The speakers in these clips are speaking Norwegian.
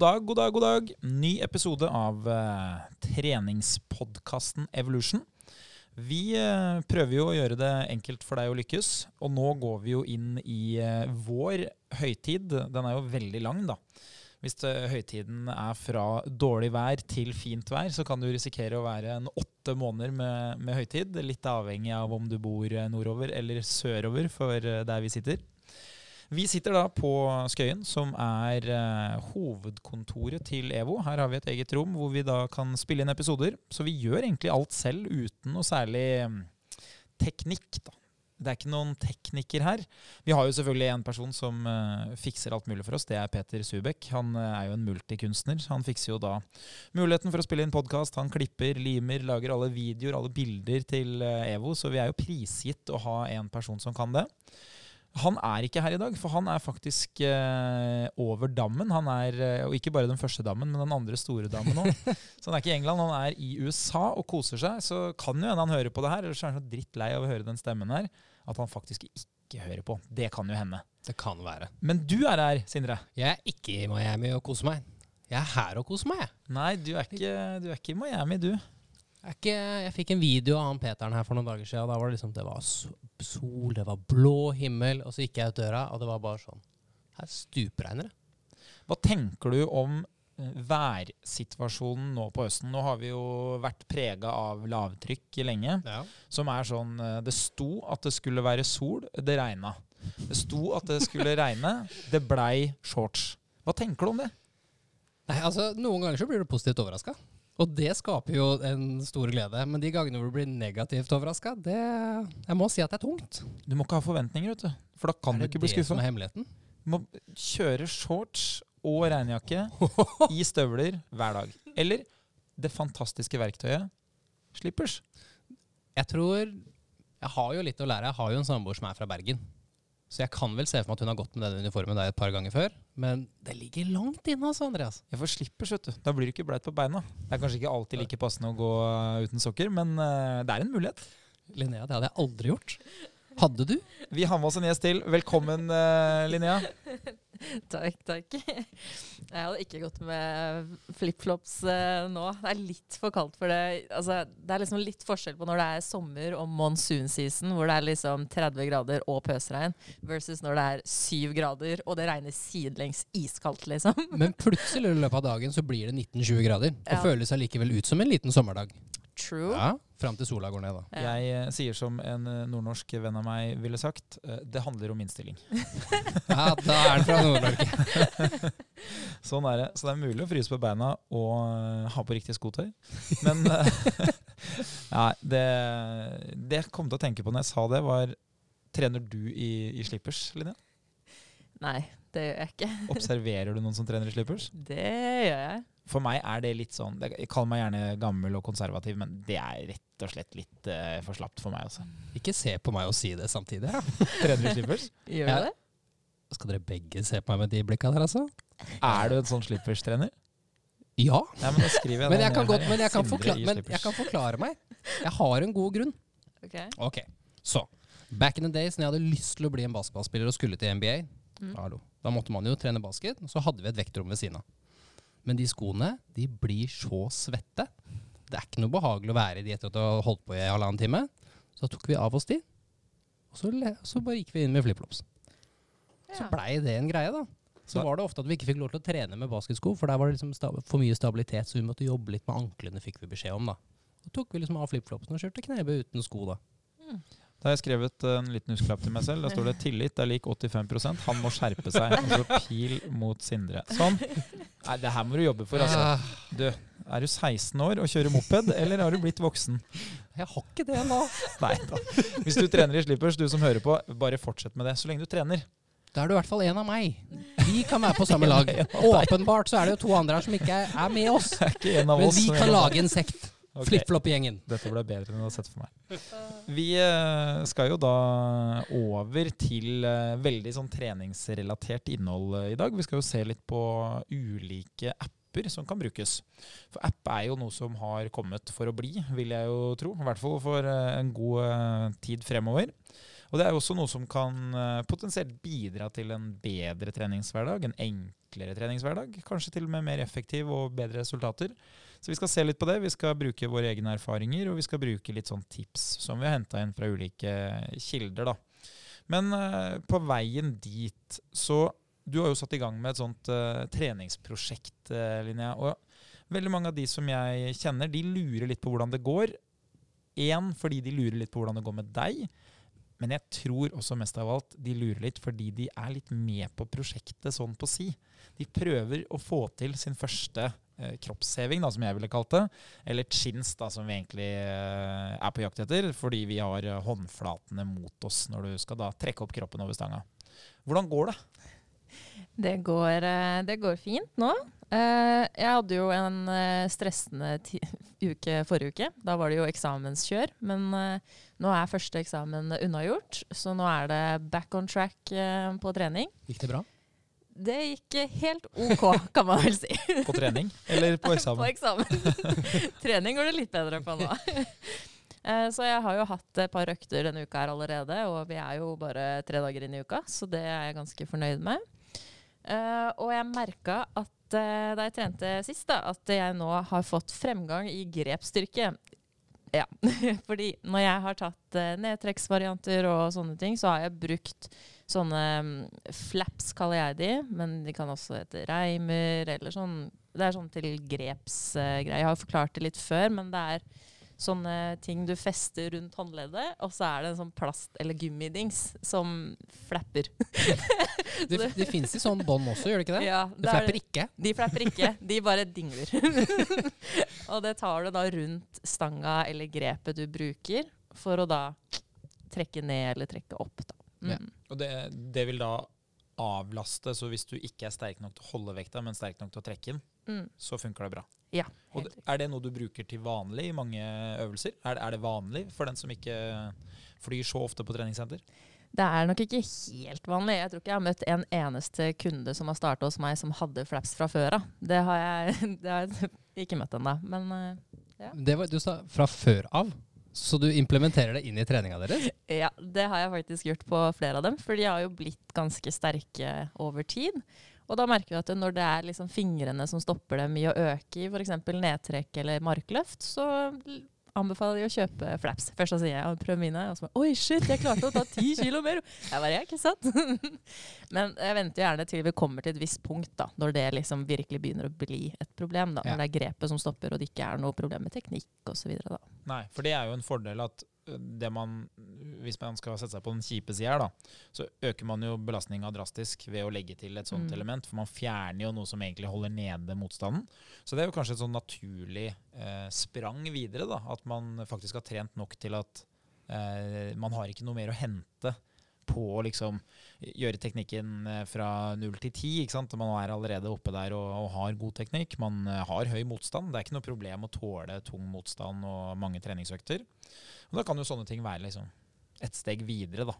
God dag, god dag, god dag. Ny episode av uh, treningspodkasten Evolution. Vi uh, prøver jo å gjøre det enkelt for deg å lykkes, og nå går vi jo inn i uh, vår høytid. Den er jo veldig lang, da. Hvis høytiden er fra dårlig vær til fint vær, så kan du risikere å være en åtte måneder med, med høytid. Litt avhengig av om du bor nordover eller sørover for der vi sitter. Vi sitter da på Skøyen, som er uh, hovedkontoret til EVO. Her har vi et eget rom hvor vi da kan spille inn episoder. Så vi gjør egentlig alt selv uten noe særlig um, teknikk. da. Det er ikke noen tekniker her. Vi har jo selvfølgelig en person som uh, fikser alt mulig for oss. Det er Peter Subek. Han uh, er jo en multikunstner. Han fikser jo da muligheten for å spille inn podkast. Han klipper, limer, lager alle videoer, alle bilder til uh, EVO. Så vi er jo prisgitt å ha en person som kan det. Han er ikke her i dag, for han er faktisk eh, over dammen. Han er, eh, Og ikke bare den første dammen, men den andre store dammen òg. så han er ikke i England, han er i USA og koser seg. Så kan jo hende han hører på det her, eller så er han så drittlei av å høre den stemmen her, at han faktisk ikke hører på. Det kan jo hende. Det kan være. Men du er her, Sindre. Jeg er ikke i Miami og koser meg. Jeg er her og koser meg. Nei, du er ikke, du er ikke i Miami, du. Jeg, ikke, jeg, fikk en video av han Peteren her for noen dager siden. Da var det liksom, det var sol, det var blå himmel. Og så gikk jeg ut døra, og det var bare sånn Her stupregner det. Hva tenker du om eh, værsituasjonen nå på høsten? Nå har vi jo vært prega av lavtrykk lenge. Ja. Som er sånn eh, Det sto at det skulle være sol, det regna. Det sto at det skulle regne, det blei shorts. Hva tenker du om det? Nei, altså Noen ganger så blir du positivt overraska. Og det skaper jo en stor glede. Men de gangene hvor du blir negativt overraska, det Jeg må si at det er tungt. Du må ikke ha forventninger, vet du. For da kan du ikke bli skuffa. Er det det som er hemmeligheten? Du må kjøre shorts og regnjakke i støvler hver dag. Eller det fantastiske verktøyet slippers. Jeg tror Jeg har jo litt å lære. Jeg har jo en samboer som er fra Bergen. Så jeg kan vel se for meg at hun har gått med denne uniformen der et par ganger før. Men det ligger langt inne, altså, Andreas. Jeg får slippers, vet du. Da blir du ikke bleit på beina. Det er kanskje ikke alltid like passende å gå uten sokker, men uh, det er en mulighet. Linnea, det hadde jeg aldri gjort. Hadde du? Vi har med oss en gjest til. Velkommen, uh, Linnea. takk, takk. Jeg hadde ikke gått med flipflops uh, nå. Det er litt for kaldt for det. Altså, det er liksom litt forskjell på når det er sommer og monsoon-season, hvor det er liksom 30 grader og pøsregn, versus når det er 7 grader og det regner sidelengs iskaldt, liksom. Men plutselig i løpet av dagen så blir det 19-20 grader, og ja. føles allikevel ut som en liten sommerdag. True. Ja, Fram til sola går ned, da. Ja. Jeg uh, sier som en uh, nordnorsk venn av meg ville sagt, uh, det handler om innstilling. ja, da er den fra Nord-Norge. sånn er det. Så det er mulig å fryse på beina og ha på riktig skotøy. Men ja, det, det jeg kom til å tenke på når jeg sa det, var Trener du i, i slippers, Linnea? Nei, det gjør jeg ikke. Observerer du noen som trener i slippers? Det gjør jeg. For meg er det litt sånn Jeg kaller meg gjerne gammel og konservativ, men det er rett og slett litt uh, for slapt for meg. Også. Ikke se på meg og si det samtidig. Ja. Trener du slippers? Gjør jeg det? Skal dere begge se på meg med de blikka der, altså? Er du en sånn slippers-trener? Ja. ja. Men da skriver jeg men jeg, kan godt, men, jeg kan forklare, men jeg kan forklare meg. Jeg har en god grunn. Ok. Ok, Så back in the days når jeg hadde lyst til å bli en basketballspiller og skulle til NBA, mm. da måtte man jo trene basket, og så hadde vi et vektrom ved siden av. Men de skoene de blir så svette. Det er ikke noe behagelig å være i de etter at du har holdt på i halvannen time. Så da tok vi av oss de, og så, så bare gikk vi inn med flipflops. Ja. Så blei det en greie, da. Så var det ofte at vi ikke fikk lov til å trene med basketsko, for der var det liksom for mye stabilitet, så vi måtte jobbe litt med anklene, fikk vi beskjed om. da. Så tok vi liksom av flipflopsene og kjørte knebøy uten sko, da. Mm. Da har jeg skrevet en liten husklapp til meg selv. Da står det 'tillit er lik 85% Han må skjerpe seg. Altså pil mot Sindre. Sånn. Nei, det her må du jobbe for, altså. Du, er du 16 år og kjører moped, eller har du blitt voksen? Jeg har ikke det nå. Nei da. Hvis du trener i slippers, du som hører på, bare fortsett med det så lenge du trener. Da er du i hvert fall en av meg. Vi kan være på samme lag. Åpenbart så er det jo to andre her som ikke er med oss. Men vi kan lage en sekt. Okay. Flip-flop-gjengen. Dette ble bedre enn jeg hadde sett for meg. Vi uh, skal jo da over til uh, veldig sånn treningsrelatert innhold uh, i dag. Vi skal jo se litt på ulike apper som kan brukes. For app er jo noe som har kommet for å bli, vil jeg jo tro. I hvert fall for en god tid fremover. Og det er jo også noe som kan potensielt bidra til en bedre treningshverdag. En enklere enklere treningshverdag. Kanskje til og med mer effektiv og bedre resultater. Så vi skal se litt på det. Vi skal bruke våre egne erfaringer, og vi skal bruke litt sånn tips som vi har henta inn fra ulike kilder. da. Men uh, på veien dit så Du har jo satt i gang med et sånt uh, treningsprosjekt, uh, Linnea. Og veldig mange av de som jeg kjenner, de lurer litt på hvordan det går. Én fordi de lurer litt på hvordan det går med deg. Men jeg tror også mest av alt de lurer litt fordi de er litt med på prosjektet sånn på si. De prøver å få til sin første kroppsheving, da, som jeg ville kalt det. Eller chins, da, som vi egentlig eh, er på jakt etter. Fordi vi har eh, håndflatene mot oss når du skal da trekke opp kroppen over stanga. Hvordan går det? Det går, eh, det går fint nå. Eh, Jeg hadde jo en eh, stressende ti uke forrige uke. Da var det jo eksamenskjør. Men eh, nå er første eksamen unnagjort, så nå er det back on track eh, på trening. Gikk det bra? Det gikk helt OK, kan man vel si. På trening eller på eksamen? På eksamen? Trening går det litt bedre på nå. Eh, Så jeg har jo hatt et par økter denne uka her allerede, og vi er jo bare tre dager inn i uka, så det er jeg ganske fornøyd med. Eh, Og jeg merka at eh, da jeg trente sist, da, at jeg nå har fått fremgang i grepsstyrke. Ja, fordi når jeg har tatt nedtrekksvarianter og sånne ting, så har jeg brukt sånne mm, flaps, kaller jeg de, men de kan også hete reimer eller sånn. Det er sånn til grepsgreier. jeg har forklart det litt før, men det er sånne ting du fester rundt håndleddet, og så er det en sånn plast- eller gummidings som flapper. Det, det fins i sånn bånd også, gjør det ikke det? Ja, Det da er flapper ikke. de flapper ikke, de bare dingler. og det tar du da rundt stanga eller grepet du bruker, for å da trekke ned eller trekke opp. Da. Ja. Mm. Og det, det vil da avlaste, så hvis du ikke er sterk nok til å holde vekta, men sterk nok til å trekke den, Mm. så funker det bra. Ja, Og er det noe du bruker til vanlig i mange øvelser? Er, det- er det vanlig for den som ikke flyr så ofte på treningssenter? Det er nok ikke helt vanlig. Jeg tror ikke jeg har møtt en eneste kunde som har starta hos meg som hadde flaps fra før av. Det har jeg, det har jeg ikke møtt ennå. Men ja. Det var, du sa fra før av, så du implementerer det inn i treninga deres? ja, det har jeg faktisk gjort på flere av dem. For de har jo blitt ganske sterke over tid. Og da merker vi at når det er liksom fingrene som stopper dem i å øke i f.eks. nedtrekk eller markløft, så anbefaler de å kjøpe flaps. Først så sier jeg prøv mine, og så bare Oi, shit, jeg klarte å ta ti kilo mer! Jeg bare, jeg, ikke sant? Men jeg venter gjerne til vi kommer til et visst punkt, da, når det liksom virkelig begynner å bli et problem. da, Ja. Når det er grepet som stopper, og det ikke er noe problem med teknikk osv. Nei, for det er jo en fordel at man, hvis man skal sette seg på den kjipe sida her, da, så øker man jo belastninga drastisk ved å legge til et sånt Mm. element. For man fjerner jo noe som egentlig holder nede motstanden. Så det er jo kanskje et sånn naturlig eh, sprang videre. da, At man faktisk har trent nok til at eh, man har ikke noe mer å hente på å liksom gjøre teknikken eh, fra null til ti. Man er allerede oppe der og, og har god teknikk. Man eh, har høy motstand. Det er ikke noe problem å tåle tung motstand og mange treningsøkter. Og da kan jo sånne ting være liksom et steg videre, da.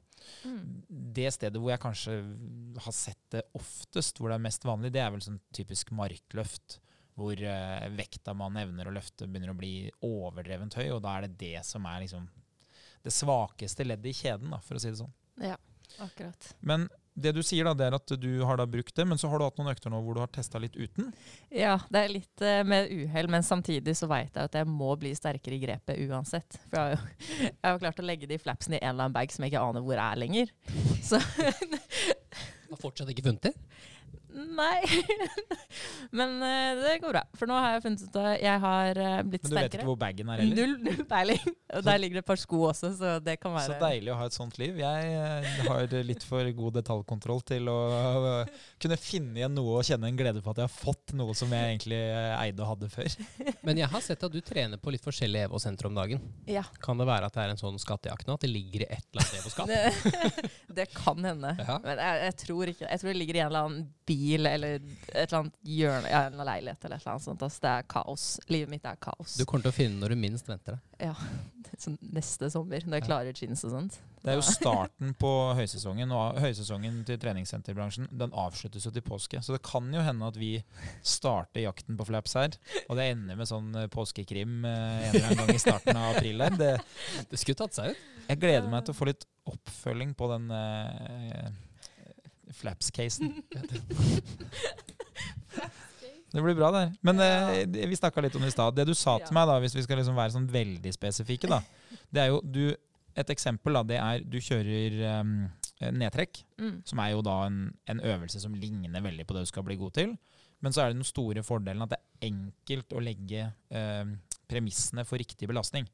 Mm. Det stedet hvor jeg kanskje har sett det oftest, hvor det er mest vanlig, det er vel sånn typisk markløft. Hvor eh, vekta man evner å løfte, begynner å bli overdrevent høy. Og da er det det som er liksom det svakeste leddet i kjeden, da, for å si det sånn. Ja, akkurat. Men det du sier, da, det er at du har da brukt det, men så har du hatt noen økter nå hvor du har testa litt uten. Ja, det er litt uh, med uhell, men samtidig så veit jeg at jeg må bli sterkere i grepet uansett. For jeg har jo, jeg har klart å legge de flapsene i en eller annen bag som jeg ikke aner hvor er lenger. Så Har fortsatt ikke funnet det? Nei. men uh, det går bra. For nå har jeg funnet ut at jeg har uh, blitt Men du vet ikke hvor bagen er heller. Null, null peiling. Og der ligger det et par sko også, så det kan være Så deilig å ha et sånt liv. Jeg uh, har litt for god detaljkontroll til å kunne finne igjen noe og kjenne en glede på at jeg har fått noe som jeg egentlig eide og hadde før. Men jeg har sett at du trener på litt forskjellige EVO-sentre om dagen. Ja. Kan det være at det er en sånn skattejakt nå? At det ligger i et eller annet EVO-skap? Det, det kan hende. Ja. Men jeg, jeg tror ikke Jeg tror det ligger i en eller annen bil eller et eller annet hjørne ja, en leilighet eller et eller annet sånt. Altså, det er kaos. Livet mitt er kaos. Du kommer til å finne når du minst venter det. Sånn neste sommer, når jeg klarer jeans og sånt. Det er jo starten på høysesongen, og høysesongen til treningssenterbransjen den avsluttes jo til påske. Så det kan jo hende at vi starter jakten på flaps her, og det ender med sånn eh, påskekrim eh, en eller annen gang i starten av april. Det, Det skulle tatt seg ut. jeg gleder meg til å få litt oppfølging på den eh, flaps-casen. Det blir bra, det. Men eh, vi snakka litt om det i stad. Det du sa Ja. til meg, da, hvis vi skal liksom være sånn veldig spesifikke, da, det er jo du Et eksempel da, det er du kjører um, nedtrekk, Mm. som er jo da en, en øvelse som ligner veldig på det du skal bli god til. Men så er det den store fordelen at det er enkelt å legge um, premissene for riktig belastning.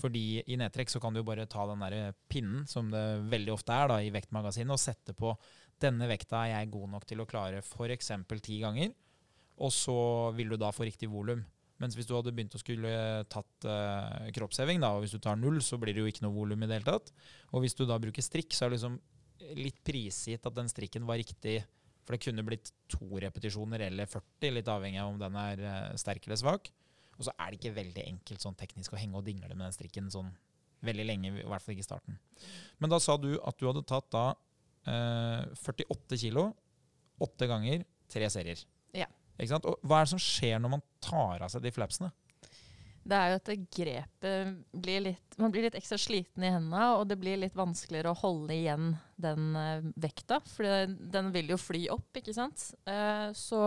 Fordi i nedtrekk så kan du jo bare ta den der pinnen, som det veldig ofte er da i vektmagasinet, og sette på denne vekta er jeg god nok til å klare f.eks. ti ganger. Og så vil du da få riktig volum. Mens hvis du hadde begynt å skulle tatt uh, kroppsheving, da, og hvis du tar null, så blir det jo ikke noe volum i det hele tatt. Og hvis du da bruker strikk, så er det liksom litt prisgitt at den strikken var riktig. For det kunne blitt to repetisjoner eller 40, litt avhengig av om den er eh, sterk eller svak. Og så er det ikke veldig enkelt sånn teknisk å henge og dingle med den strikken sånn veldig lenge, i hvert fall ikke i starten. Men da sa du at du hadde tatt da 48 kilo, åtte ganger, tre serier. Ja. Ikke sant? Og hva er det som skjer når man tar av seg de flapsene? Det er jo at grepet blir litt Man blir litt ekstra sliten i hendene, og det blir litt vanskeligere å holde igjen den eh, vekta, for den vil jo fly opp, ikke sant. Eh, så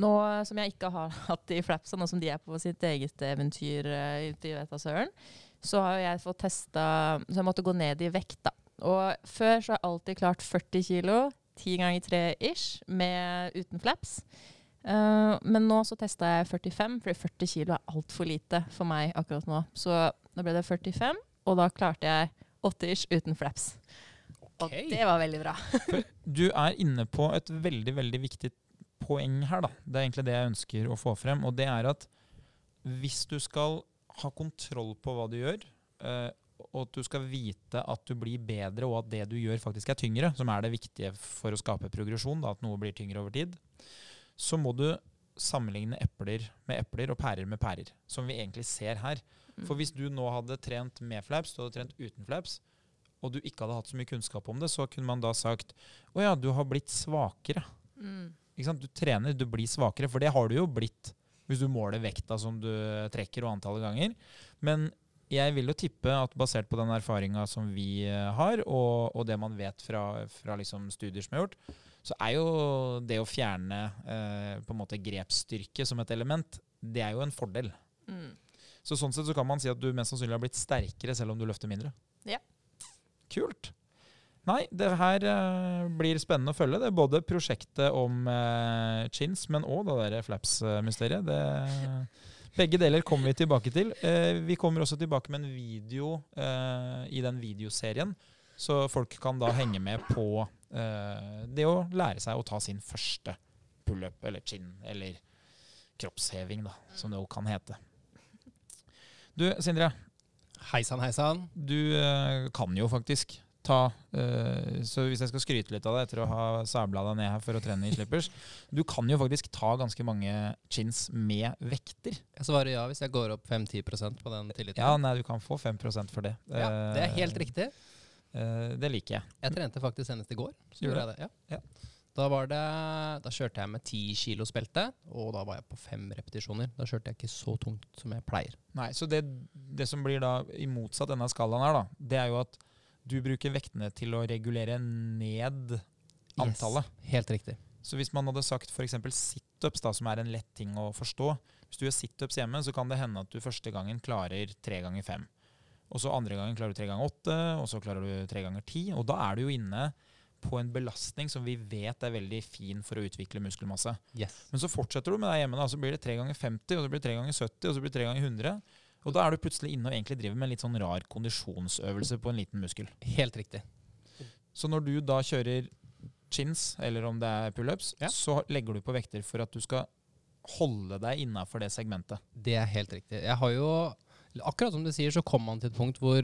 nå som jeg ikke har hatt de flapsa, nå som de er på sitt eget eventyr ute i Vetasøren søren, så har jeg fått testa Så jeg måtte gå ned i vekt, da. Og før så har jeg alltid klart 40 kilo, 10 ganger 3 ish, med, uten flaps. Uh, men nå så testa jeg 45, fordi 40 kilo er altfor lite for meg akkurat nå. Så da ble det 45, og da klarte jeg 80 ish uten flaps. Og det var veldig bra. Du er inne på et veldig, veldig viktig poeng her. da. Det er egentlig det jeg ønsker å få frem. Og det er at hvis du skal ha kontroll på hva du gjør, eh, og at du skal vite at du blir bedre, og at det du gjør faktisk er tyngre, som er det viktige for å skape progresjon, da, at noe blir tyngre over tid, så må du sammenligne epler med epler og pærer med pærer, som vi egentlig ser her. For hvis du nå hadde trent med flaps, du hadde trent uten flaps, og du ikke hadde hatt så mye kunnskap om det, så kunne man da sagt å ja, du har blitt svakere. Mm. Du trener, du blir svakere, for det har du jo blitt hvis du måler vekta som du trekker og antallet ganger. Men jeg vil jo tippe at basert på den erfaringa som vi eh, har, og, og det man vet fra, fra liksom studier som er gjort, så er jo det å fjerne eh, på en måte grepsstyrke som et element, det er jo en fordel. Mm. Så sånn sett så kan man si at du mest sannsynlig har blitt sterkere selv om du løfter mindre. Ja. Kult. Nei, det her eh, blir spennende å følge. Det er både prosjektet om eh, chins, men òg det derre flaps-mysteriet. Det- Begge deler kommer vi tilbake til. Eh, vi kommer også tilbake med en video eh, i den videoserien, så folk kan da henge med på eh, det å lære seg å ta sin første pullup eller chin, eller kroppsheving, da, som det jo kan hete. Du, Sindre. Heisan, heisan. Du eh, kan jo faktisk ta uh, Så hvis jeg skal skryte litt av deg etter å ha sabla deg ned her for å trene i slippers Du kan jo faktisk ta ganske mange chins med vekter. Jeg svarer ja hvis jeg går opp 5-10 på den tilliten. Ja, nei, du kan få 5% for det. Ja, det er helt Eh, riktig. Uh, det liker jeg. Jeg trente faktisk senest i går. Så Gjorde jeg det, ja. Ja. Da, var det, da kjørte jeg med 10 kilos belte, og da var jeg på fem repetisjoner. Da kjørte jeg ikke så tungt som jeg pleier. Nei, så det, det som blir da i motsatt denne skalaen her, da, det er jo at du bruker vektene til å regulere ned antallet. Yes, helt riktig. Så hvis man hadde sagt f.eks. situps, som er en lett ting å forstå Hvis du gjør situps hjemme, så kan det hende at du første gangen klarer tre ganger fem. Og så andre gangen klarer du tre ganger åtte, og så klarer du tre ganger ti. Og da er du jo inne på en belastning som vi vet er veldig fin for å utvikle muskelmasse. Yes. Men så fortsetter du med det hjemme, da, så blir det tre ganger 50, og så blir det tre ganger 70, og så blir det tre ganger 100. Og da er du plutselig inne og egentlig driver med en litt sånn rar kondisjonsøvelse på en liten muskel. Helt riktig. Så når du da kjører chins, eller om det er pullups, Ja. så legger du på vekter for at du skal holde deg innafor det segmentet. Det er helt riktig. Jeg har jo Akkurat som du sier, så kommer man til et punkt hvor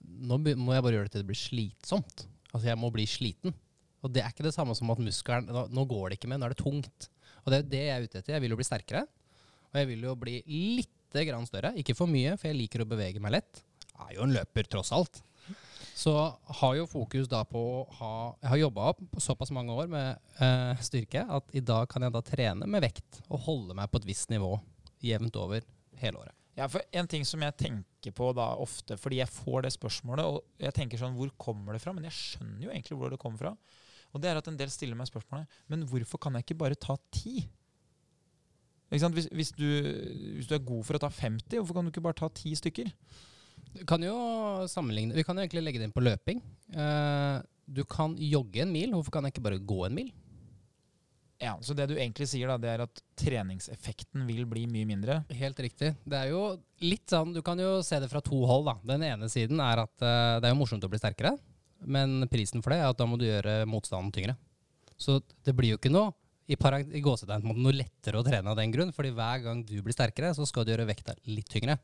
nå må jeg bare gjøre det til det blir slitsomt. Altså jeg må bli sliten. Og det er ikke det samme som at muskelen Nå, nå går det ikke mer, nå er det tungt. Og det er jo det jeg er ute etter. Jeg vil jo bli sterkere. Og jeg vil jo bli lite grann større. Ikke for mye, for jeg liker å bevege meg lett. Jeg er jo en løper, tross alt. Så har jo fokus da på å ha Jeg har jobba opp på såpass mange år med eh, styrke at i dag kan jeg da trene med vekt og holde meg på et visst nivå jevnt over hele året. Ja, for En ting som jeg tenker på da ofte, fordi jeg får det spørsmålet, og jeg tenker sånn, hvor kommer det fra? Men jeg skjønner jo egentlig hvor det kommer fra. Og det er at en del stiller meg spørsmålet men hvorfor kan jeg ikke bare ta ti? Hvis, hvis, du, hvis du er god for å ta 50, hvorfor kan du ikke bare ta 10 stykker? Du kan jo sammenligne Vi kan jo egentlig legge det inn på løping. Uh, du kan jogge en mil. Hvorfor kan jeg ikke bare gå en mil? Ja, Så det du egentlig sier, da, det er at treningseffekten vil bli mye mindre. Helt riktig. Det er jo litt sånn Du kan jo se det fra to hold, da. Den ene siden er at uh, det er jo morsomt å bli sterkere, men prisen for det er at da må du gjøre motstanden tyngre. Så det blir jo ikke noe i, i gåsetegn noe lettere å trene av den grunn, fordi hver gang du blir sterkere, så skal du gjøre vekta litt tyngre.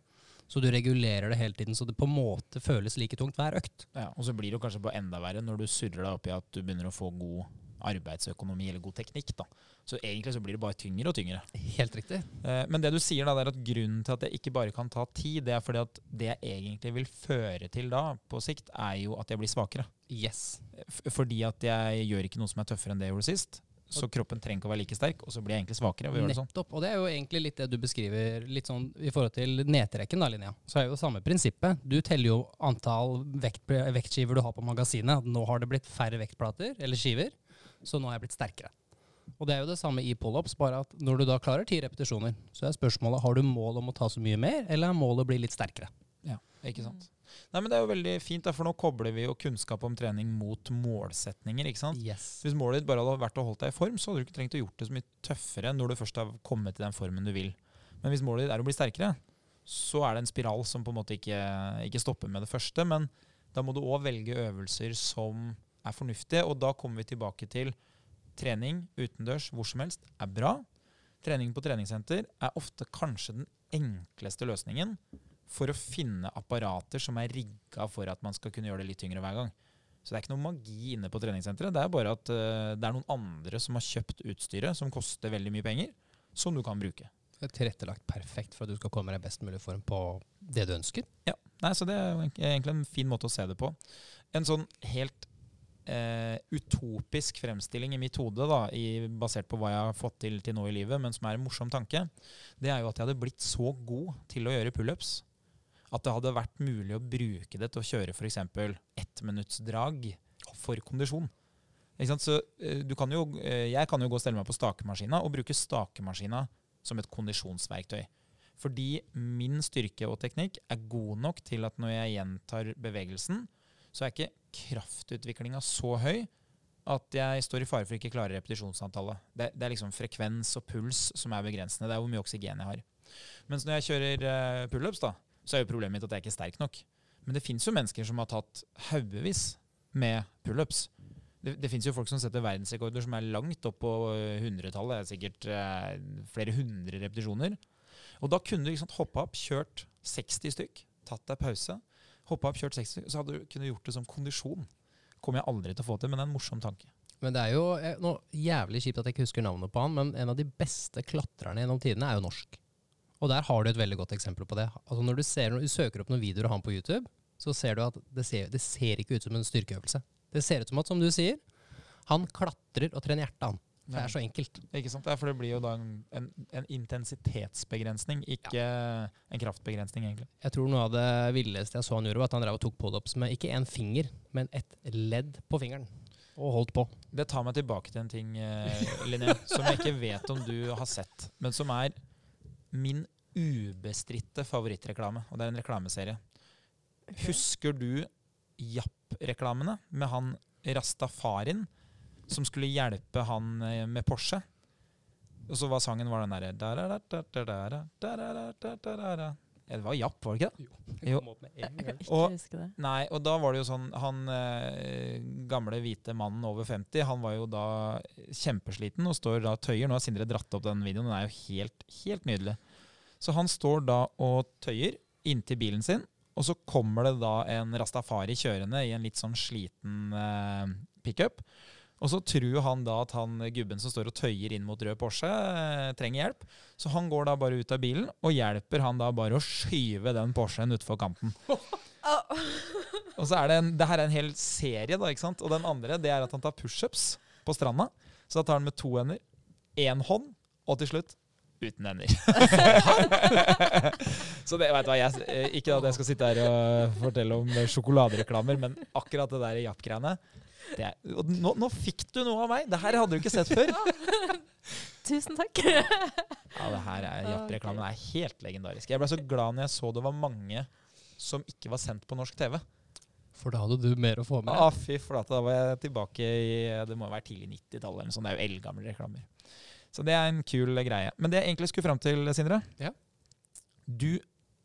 Så du regulerer det hele tiden, så det på en måte føles like tungt hver økt. Ja, Og så blir det kanskje på enda verre når du surrer deg opp i at du begynner å få god arbeidsøkonomi eller god teknikk. da. Så egentlig så blir det bare tyngre og tyngre. Helt riktig. Eh, Men det du sier da, det er at grunnen til at jeg ikke bare kan ta tid, det er fordi at det jeg egentlig vil føre til da, på sikt, er jo at jeg blir svakere. Yes. Fordi at jeg gjør ikke noe som er tøffere enn det jeg gjorde sist. Så kroppen trenger ikke å være like sterk, og så blir jeg egentlig svakere. Nettopp, det sånn. Nettopp. Og det er jo egentlig litt det du beskriver litt sånn i forhold til nedtrekken, da, Linnea. Så er jo det samme prinsippet. Du teller jo antall vekt, vektskiver du har på magasinet. Nå har det blitt færre vektplater, eller skiver, så nå har jeg blitt sterkere. Og det er jo det samme i pullups, bare at når du da klarer ti repetisjoner, så er spørsmålet har du mål om å ta så mye mer, eller er målet å bli litt sterkere? Ja, ikke sant? Nei, men Det er jo veldig fint, da, for nå kobler vi jo kunnskap om trening mot målsetninger. ikke sant? Yes. Hvis målet ditt bare hadde vært å holde deg i form, så hadde du ikke trengt å gjort det så mye tøffere når du først har kommet til den formen du vil. Men hvis målet ditt er å bli sterkere, så er det en spiral som på en måte ikke, ikke stopper med det første. Men da må du òg velge øvelser som er fornuftige, og da kommer vi tilbake til trening utendørs hvor som helst er bra. Trening på treningssenter er ofte kanskje den enkleste løsningen for å finne apparater som er rigga for at man skal kunne gjøre det litt tyngre hver gang. Så det er ikke noe magi inne på treningssenteret. Det er bare at uh, det er noen andre som har kjøpt utstyret som koster veldig mye penger, som du kan bruke. Det er tilrettelagt perfekt for at du skal komme deg i best mulig form på det du ønsker. Ja, Nei, så Det er egentlig- en fin måte å se det på. En sånn helt uh, utopisk fremstilling i mitt hode, da, i, basert på hva jeg har fått til til nå i livet, men som er en morsom tanke, det er jo at jeg hadde blitt så god til å gjøre pullups at det hadde vært mulig å bruke det til å kjøre f.eks. ettminuttsdrag for kondisjon. Så eh, kan jo, eh, jeg kan jo gå og stelle meg på stakemaskina og bruke stakemaskina som et kondisjonsverktøy. Fordi min styrke og teknikk er god nok til at når jeg gjentar bevegelsen, så er ikke kraftutviklinga så høy at jeg står i fare for ikke klare repetisjonsantallet. Det, det er liksom frekvens og puls som er begrensende. Det er hvor mye oksygen jeg har. Mens når jeg kjører eh, pullups, da, så er jo problemet mitt at jeg ikke er sterk nok. Men det fins jo mennesker som har tatt haugevis med pullups. Det, det fins jo folk som setter verdensrekorder som er langt opp på eh, hundretallet. Er sikkert eh, flere hundre repetisjoner. Og da kunne du liksom, hoppa opp, kjørt 60 stykk, tatt deg pause. Hoppa opp, kjørt 60 stykk, så hadde du kunne gjort det som kondisjon. Kommer jeg aldri til å få til, men det er en morsom tanke. Men det er jo eh, noe jævlig kjipt at jeg ikke husker navnet på han, men en av de beste klatrerne gjennom tidene er jo norsk. Og der har du et veldig godt eksempel på det. Altså når du, ser, når du søker opp noen videoer av han på YouTube, så ser du at det ser, det ser ikke ut som en styrkeøvelse. Det ser ut som at, som du sier, han klatrer og trener hjertet, han. Det er så enkelt. Ikke sant? Ja, for det blir jo da en, en, en intensitetsbegrensning, ikke en kraftbegrensning, egentlig. Jeg tror noe av det villeste jeg så han gjorde, var at han drev og tok pullups med ikke én finger, men et ledd på fingeren. Og holdt på. Det tar meg tilbake til en ting, eh, Linné, som jeg ikke vet om du har sett, men som er min ubestridte favorittreklame, og det er en reklameserie. Husker du Japp-reklamene med han Rastafarin som skulle hjelpe han eh, med Porsche? Og så var sangen var den derre Det var Japp, var det ikke det? Jo. Jeg kan ikke Og- det. Nei, og da var det jo sånn Han eh, gamle hvite mannen over 50, han var jo da kjempesliten og står da tøyer. Nå har Sindre dratt opp den videoen, den er jo helt, helt nydelig. Så han står da og tøyer inntil bilen sin, og så kommer det da en rastafari kjørende i en litt sånn sliten eh, pickup. Og så tror han da at han gubben som står og tøyer inn mot rød Porsche, eh, trenger hjelp. Så han går da bare ut av bilen og hjelper han da bare å skyve den Porschen utfor kanten. Og så er det en, det her er en hel serie, da, ikke sant? Og den andre det er at han tar pushups på stranda. Så da tar han med to hender, én hånd, og til slutt uten hender. så det, vet du hva, jeg, eh, Ikke at jeg skal sitte her og fortelle om sjokoladereklamer, men akkurat det der Japp-greiene er- og nå, nå fikk du noe av meg! Det her hadde du ikke sett før. tusen takk. Ja, det her er jaktreklamen er helt legendarisk. Jeg ble så glad når jeg så det var mange som ikke var sendt på norsk TV. For da hadde du mer å få med. Ah, fy flate, da var jeg tilbake i Det må være tidlig 90-tallet eller noe. Det er jo eldgamle reklamer. Så det er en kul greie. Men det jeg egentlig skulle fram til, Sindre Ja. Du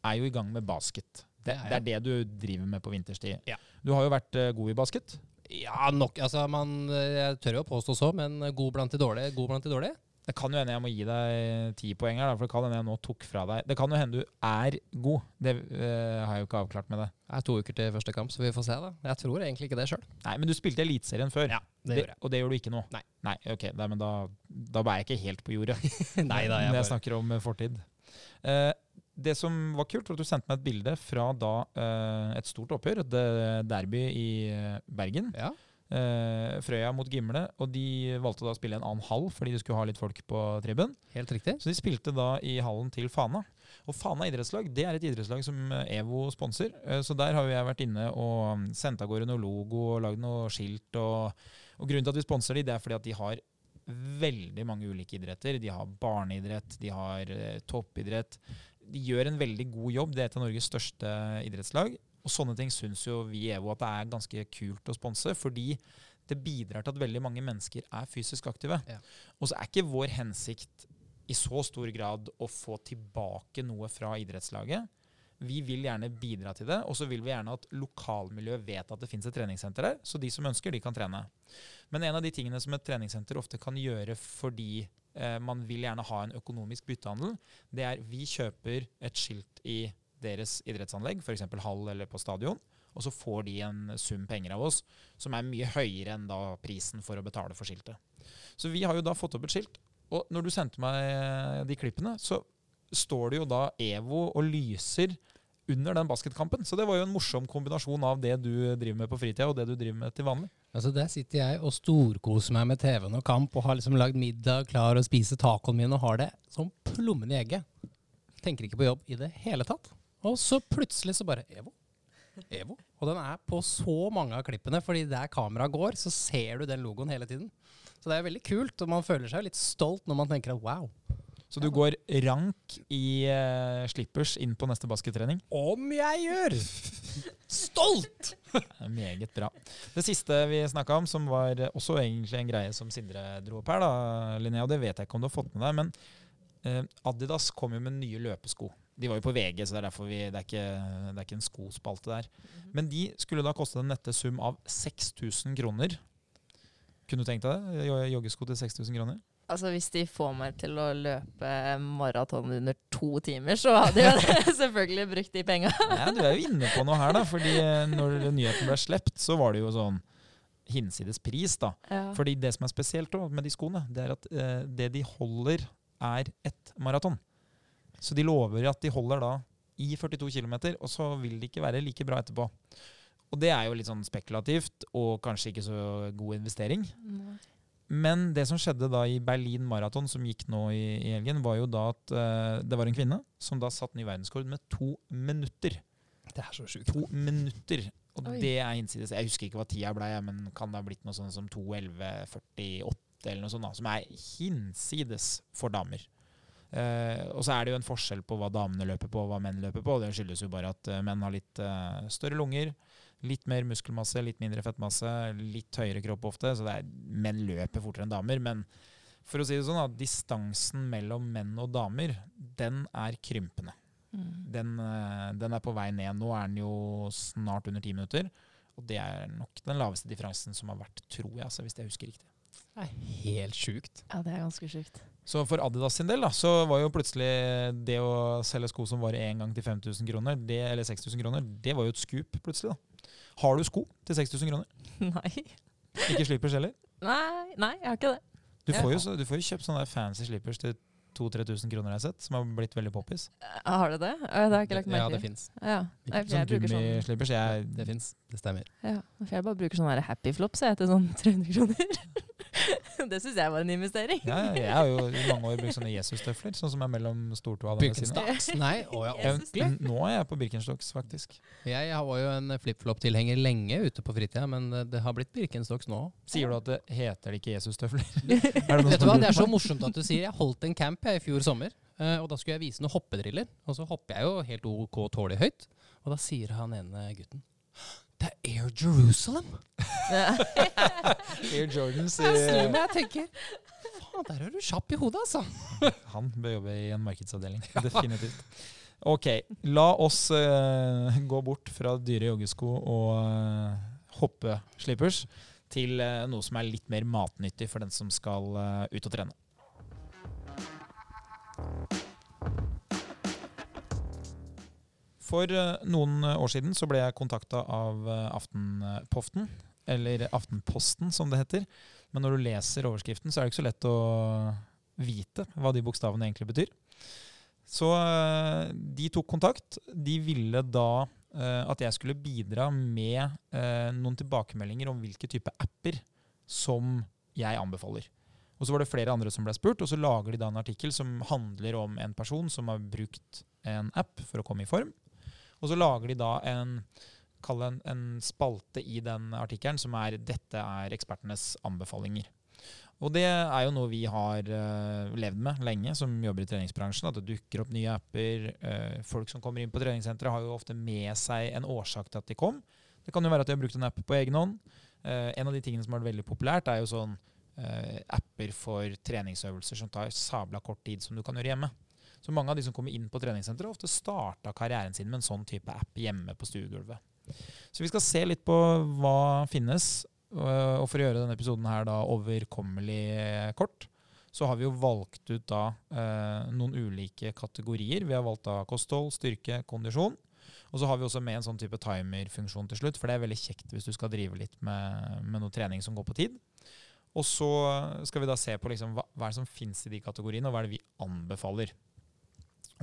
er jo i gang med basket. Det, Det er det er det du driver med på vinterstid. Ja. Du har jo vært eh, god i basket. Ja, nok. Altså, man, jeg tør jo å påstå så, men god blant de dårlige. God blant de dårlige. Det kan jo hende jeg må gi deg ti poeng her, for det kan hende jeg nå tok fra deg Det kan jo hende du er god. Det eh, har jeg jo ikke avklart med det. Det er to uker til første kamp, så vi får se. da. Jeg tror egentlig ikke det sjøl. Nei, men du spilte Eliteserien før. Ja, Det, gjorde jeg. og det gjør du ikke nå? Nei. Nei, ok, Nei, men da, da er jeg ikke helt på jordet. Nei da, jeg når jeg snakker om fortid. Eh, det som var kult, var at du sendte meg et bilde fra da eh, et stort oppgjør, et eh, derby i eh, Bergen. Ja. Uh, Frøya mot Gimle, og de valgte da å spille en annen hall fordi de skulle ha litt folk på tribunen. Helt riktig. Så de spilte da i hallen til Fana. Og Fana idrettslag det er et idrettslag som EVO sponser. Uh, Så der har jo jeg vært inne og mm, sendt av gårde noe logo og lagd noe skilt. Og, og grunnen til at vi sponser de, det er fordi at de har veldig mange ulike idretter. De har barneidrett, de har uh, toppidrett. De gjør en veldig god jobb. Det er et av Norges største idrettslag. Og sånne ting syns jo vi i EVO at det er ganske kult å sponse, fordi det bidrar til at veldig mange mennesker er fysisk aktive. Ja. Og så er ikke vår hensikt i så stor grad å få tilbake noe fra idrettslaget. Vi vil gjerne bidra til det, og så vil vi gjerne at lokalmiljøet vet at det finnes et treningssenter der, så de som ønsker, de kan trene. Men en av de tingene som et treningssenter ofte kan gjøre fordi eh, man vil gjerne ha en økonomisk byttehandel, det er vi kjøper et skilt i deres idrettsanlegg, f.eks. hall eller på stadion, og så får de en sum penger av oss som er mye høyere enn da prisen for å betale for skiltet. Så vi har jo da fått opp et skilt, og når du sendte meg de klippene, så står det jo da EVO og lyser under den basketkampen. Så det var jo en morsom kombinasjon av det du driver med på fritida, og det du driver med til vanlig. Altså Der sitter jeg og storkoser meg med TV-en og kamp og har liksom lagd middag, klar å spise tacoen min og har det som plommen i egget. Tenker ikke på jobb i det hele tatt. Og så plutselig så bare Evo. Evo. Og den er på så mange av klippene, fordi der kameraet går, så ser du den logoen hele tiden. Så det er veldig kult, og man føler seg litt stolt når man tenker at wow. Så du går rank i uh, slippers inn på neste baskettrening. Om jeg gjør! Stolt! Det Meget bra. Det siste vi snakka om, som var også egentlig en greie som Sindre dro opp her, da, Linnea, og det vet jeg ikke om du har fått med deg, men uh, Adidas kom jo med nye løpesko. De var jo på VG, så det er derfor vi, det, er ikke, det er ikke en skospalte der. Men de skulle da koste den nette sum av 6000 kroner. Kunne du tenkt deg det? Joggesko til 6000 kroner? Altså Hvis de får meg til å løpe maraton under to timer, så hadde jeg selvfølgelig brukt de penga. Ja, du er jo inne på noe her, da. fordi eh, når nyheten ble slept, så var det jo sånn hinsides pris, da. Ja. Fordi det som er spesielt da, med de skoene, det er at eh, det de holder, er ett maraton. Så de lover at de holder da i 42 km, og så vil de ikke være like bra etterpå. Og det er jo litt sånn spekulativt, og kanskje ikke så god investering. Nei. Men det som skjedde da i Berlin Marathon, som gikk nå i, i helgen, var jo da at uh, det var en kvinne som da satt ny verdensrekord med to minutter. Det er så sjukt. To minutter. Og Oi. det er hinsides. Jeg husker ikke hva tida blei, men kan det ha blitt noe sånn som 2.11,48 eller noe sånt, da, som er hinsides for damer. Uh, og så er det jo en forskjell på hva damene løper på og hva menn løper på. Det skyldes jo bare at eh, menn har litt uh, større lunger, litt mer muskelmasse, litt mindre fettmasse, litt høyere kropp ofte. Så er, menn løper fortere enn damer. Men for å si det sånn, at distansen mellom menn og damer, den er krympende. Mm. Den, eh, den er på vei ned. Nå er den jo snart under ti minutter. Og det er nok den laveste differansen som har vært, tror jeg, altså, hvis jeg husker riktig. Det er helt sjukt. Ja, det er ganske sjukt. Så for Adidas sin del da, så var jo plutselig det å selge sko som varer én gang til 5000 kroner, det, eller 6000 kroner, det var jo et skup plutselig. da. Har du sko til 6000 kroner? Nei. Ikke slippers heller? Nei, nei, jeg har ikke det. Du får jo, så, du får jo kjøpt sånne fancy slippers til 2000-3000 kroner, jeg har sett, som har blitt veldig poppis. Eh, Har du det? Eh, Det har jeg ikke lagt Ja, merke det til. fins. Ja, for Sånn jeg sånn gummislippers. Jeg, Det fins. Det stemmer. ja, for jeg bare bruker sånne happy flops jeg, til sånn 300 kroner. Det syns jeg var en investering. Ja, ja, jeg har jo i mange år brukt sånne Jesus-tøfler, sånn som er mellom stortåa og denne siden. Birkenstocks? Nei, å ja, ordentlig? Nå er jeg på Birkenstocks, faktisk. Jeg var jo en flipflop-tilhenger lenge ute på fritida, men det har blitt Birkenstocks nå. Sier du at det heter det ikke Jesus-tøfler? Er det Vet du hva, Det er så morsomt at du sier Jeg holdt en camp jeg, i fjor sommer, eh, og da skulle jeg vise noen hoppedriller. Og så hopper jeg jo helt OK tålelig høyt, og da sier han ene gutten Det er Air Jerusalem! Air Jordans Jeg eh, meg og tenker Faen, der er du kjapp i hodet, altså. Han bør jobbe i en markedsavdeling. Definitivt. Ok, la oss uh, gå bort fra dyre joggesko og uh, hoppeslippers til uh, noe som er litt mer matnyttig for den som skal eh, ut og trene. For eh, noen år siden så ble jeg kontakta av eh, Aftenpoften, eller Aftenposten som det heter. Men når du leser overskriften, så er det ikke så lett å vite hva de bokstavene egentlig betyr. Så eh, de tok kontakt. De ville da eh, at jeg skulle bidra med eh, noen tilbakemeldinger om hvilke type apper som jeg anbefaler. Og så var det flere andre som ble spurt, og så lager de da en artikkel som handler om en person som har brukt en app for å komme i form. Og så lager de da en, en, en spalte i den artikkelen som er 'Dette er ekspertenes anbefalinger'. Og det er jo noe vi har uh, levd med lenge, som jobber i treningsbransjen. At det dukker opp nye apper. Uh, folk som kommer inn på treningssenteret, har jo ofte med seg en årsak til at de kom. Det kan jo være at de har brukt en app på egen hånd. Uh, en av de tingene som har vært veldig populært, er jo sånn apper for treningsøvelser som tar sabla kort tid, som du kan gjøre hjemme. Så mange av de som kommer inn på treningssenteret, ofte starta karrieren sin med en sånn type app hjemme på stuegulvet. Så vi skal se litt på hva finnes. Og og for å gjøre denne episoden her da overkommelig kort, så har vi jo valgt ut da eh, noen ulike kategorier. Vi har valgt da kosthold, styrke, kondisjon. Og så har vi også med en sånn type timer-funksjon til slutt, for det er veldig kjekt hvis du skal drive litt med, med noe trening som går på tid. Og så skal vi da se på liksom, hva, hva som finnes i de kategoriene, og hva er det vi anbefaler.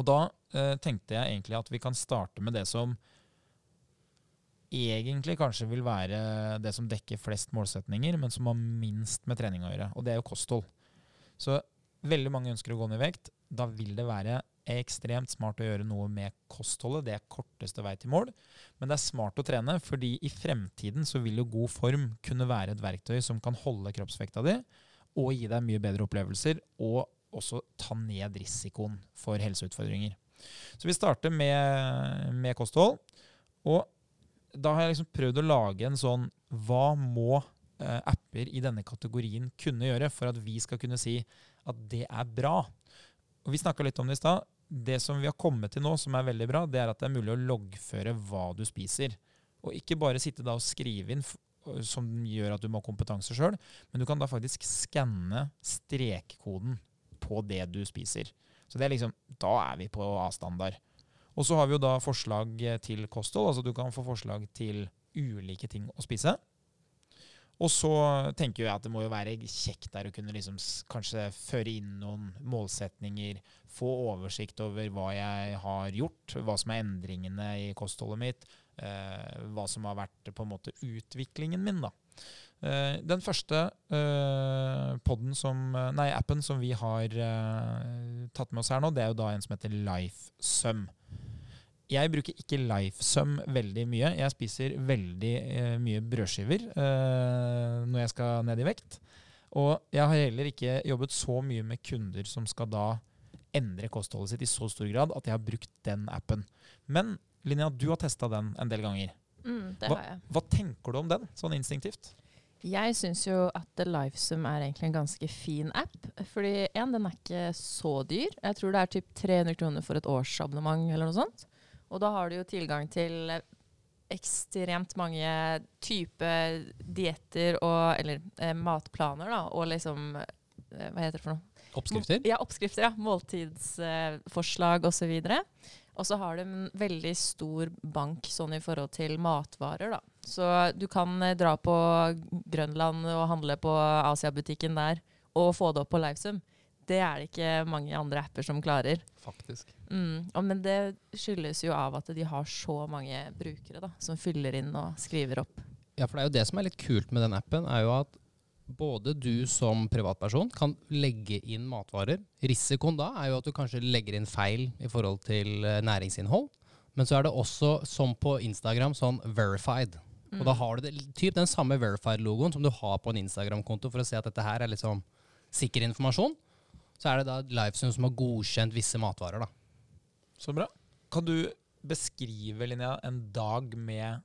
Og da eh, tenkte jeg egentlig at vi kan starte med det som egentlig kanskje vil være det som dekker flest målsetninger, men som har minst med trening å gjøre, og det er jo kosthold. Så veldig mange ønsker å gå ned i vekt. Da vil det være ekstremt smart å gjøre noe med kostholdet. Det er korteste vei til mål. Men det er smart å trene, fordi i fremtiden så vil jo god form kunne være et verktøy som kan holde kroppsvekta di, og gi deg mye bedre opplevelser, og også ta ned risikoen for helseutfordringer. Så vi starter med, med kosthold. Og da har jeg liksom prøvd å lage en sånn Hva må eh, apper i denne kategorien kunne gjøre for at vi skal kunne si at det er bra? Og Vi snakka litt om det i stad. Det som vi har kommet til nå, som er veldig bra, det er at det er mulig å loggføre hva du spiser. Og ikke bare sitte da og skrive inn, som gjør at du må ha kompetanse sjøl, men du kan da faktisk skanne strekkoden på det du spiser. Så det er liksom, da er vi på A-standard. Og så har vi jo da forslag til kosthold. altså Du kan få forslag til ulike ting å spise. Og så tenker jeg at det må jo være kjekt der å kunne liksom kanskje føre inn noen målsetninger, få oversikt over hva jeg har gjort, hva som er endringene i kostholdet mitt, eh, hva som har vært på en måte utviklingen min. da. Eh, den første eh, som, nei, appen som vi har eh, tatt med oss her nå, det er jo da en som heter LifeSum. Jeg bruker ikke LifeSum veldig mye. Jeg spiser veldig eh, mye brødskiver eh, når jeg skal ned i vekt. Og jeg har heller ikke jobbet så mye med kunder som skal da endre kostholdet sitt i så stor grad at jeg har brukt den appen. Men Linnea, du har testa den en del ganger. Mm, det Hva- har jeg. Hva tenker du om den, sånn instinktivt? Jeg syns jo at The Lifesum er egentlig en ganske fin app. Fordi en, den er ikke så dyr. Jeg tror det er typ 300 kroner for et årsabonnement eller noe sånt. Og da har du jo tilgang til ekstremt mange typer dietter og Eller eh, matplaner, da. Og liksom eh, Hva heter det for noe? Oppskrifter? Ja, oppskrifter. ja. Måltidsforslag eh, osv. Og så har de en veldig stor bank sånn i forhold til matvarer. da. Så du kan eh, dra på Grønland og handle på Asia-butikken der og få det opp på Livesum. Det er det ikke mange andre apper som klarer. Faktisk. Mm. Og, men det skyldes jo av at de har så mange brukere da, som fyller inn og skriver opp. Ja, for det er jo det som er litt kult med den appen, er jo at både du som privatperson kan legge inn matvarer. Risikoen da er jo at du kanskje legger inn feil i forhold til eh, næringsinnhold. Men så er det også, som på Instagram, sånn verified. Og da har du det, typ den samme verified-logoen som du har på en Instagram-konto for å se at dette her er liksom sikker informasjon. Så er det da Lifesum som har godkjent visse matvarer. da. Så bra. Kan du beskrive, Linnea, en dag med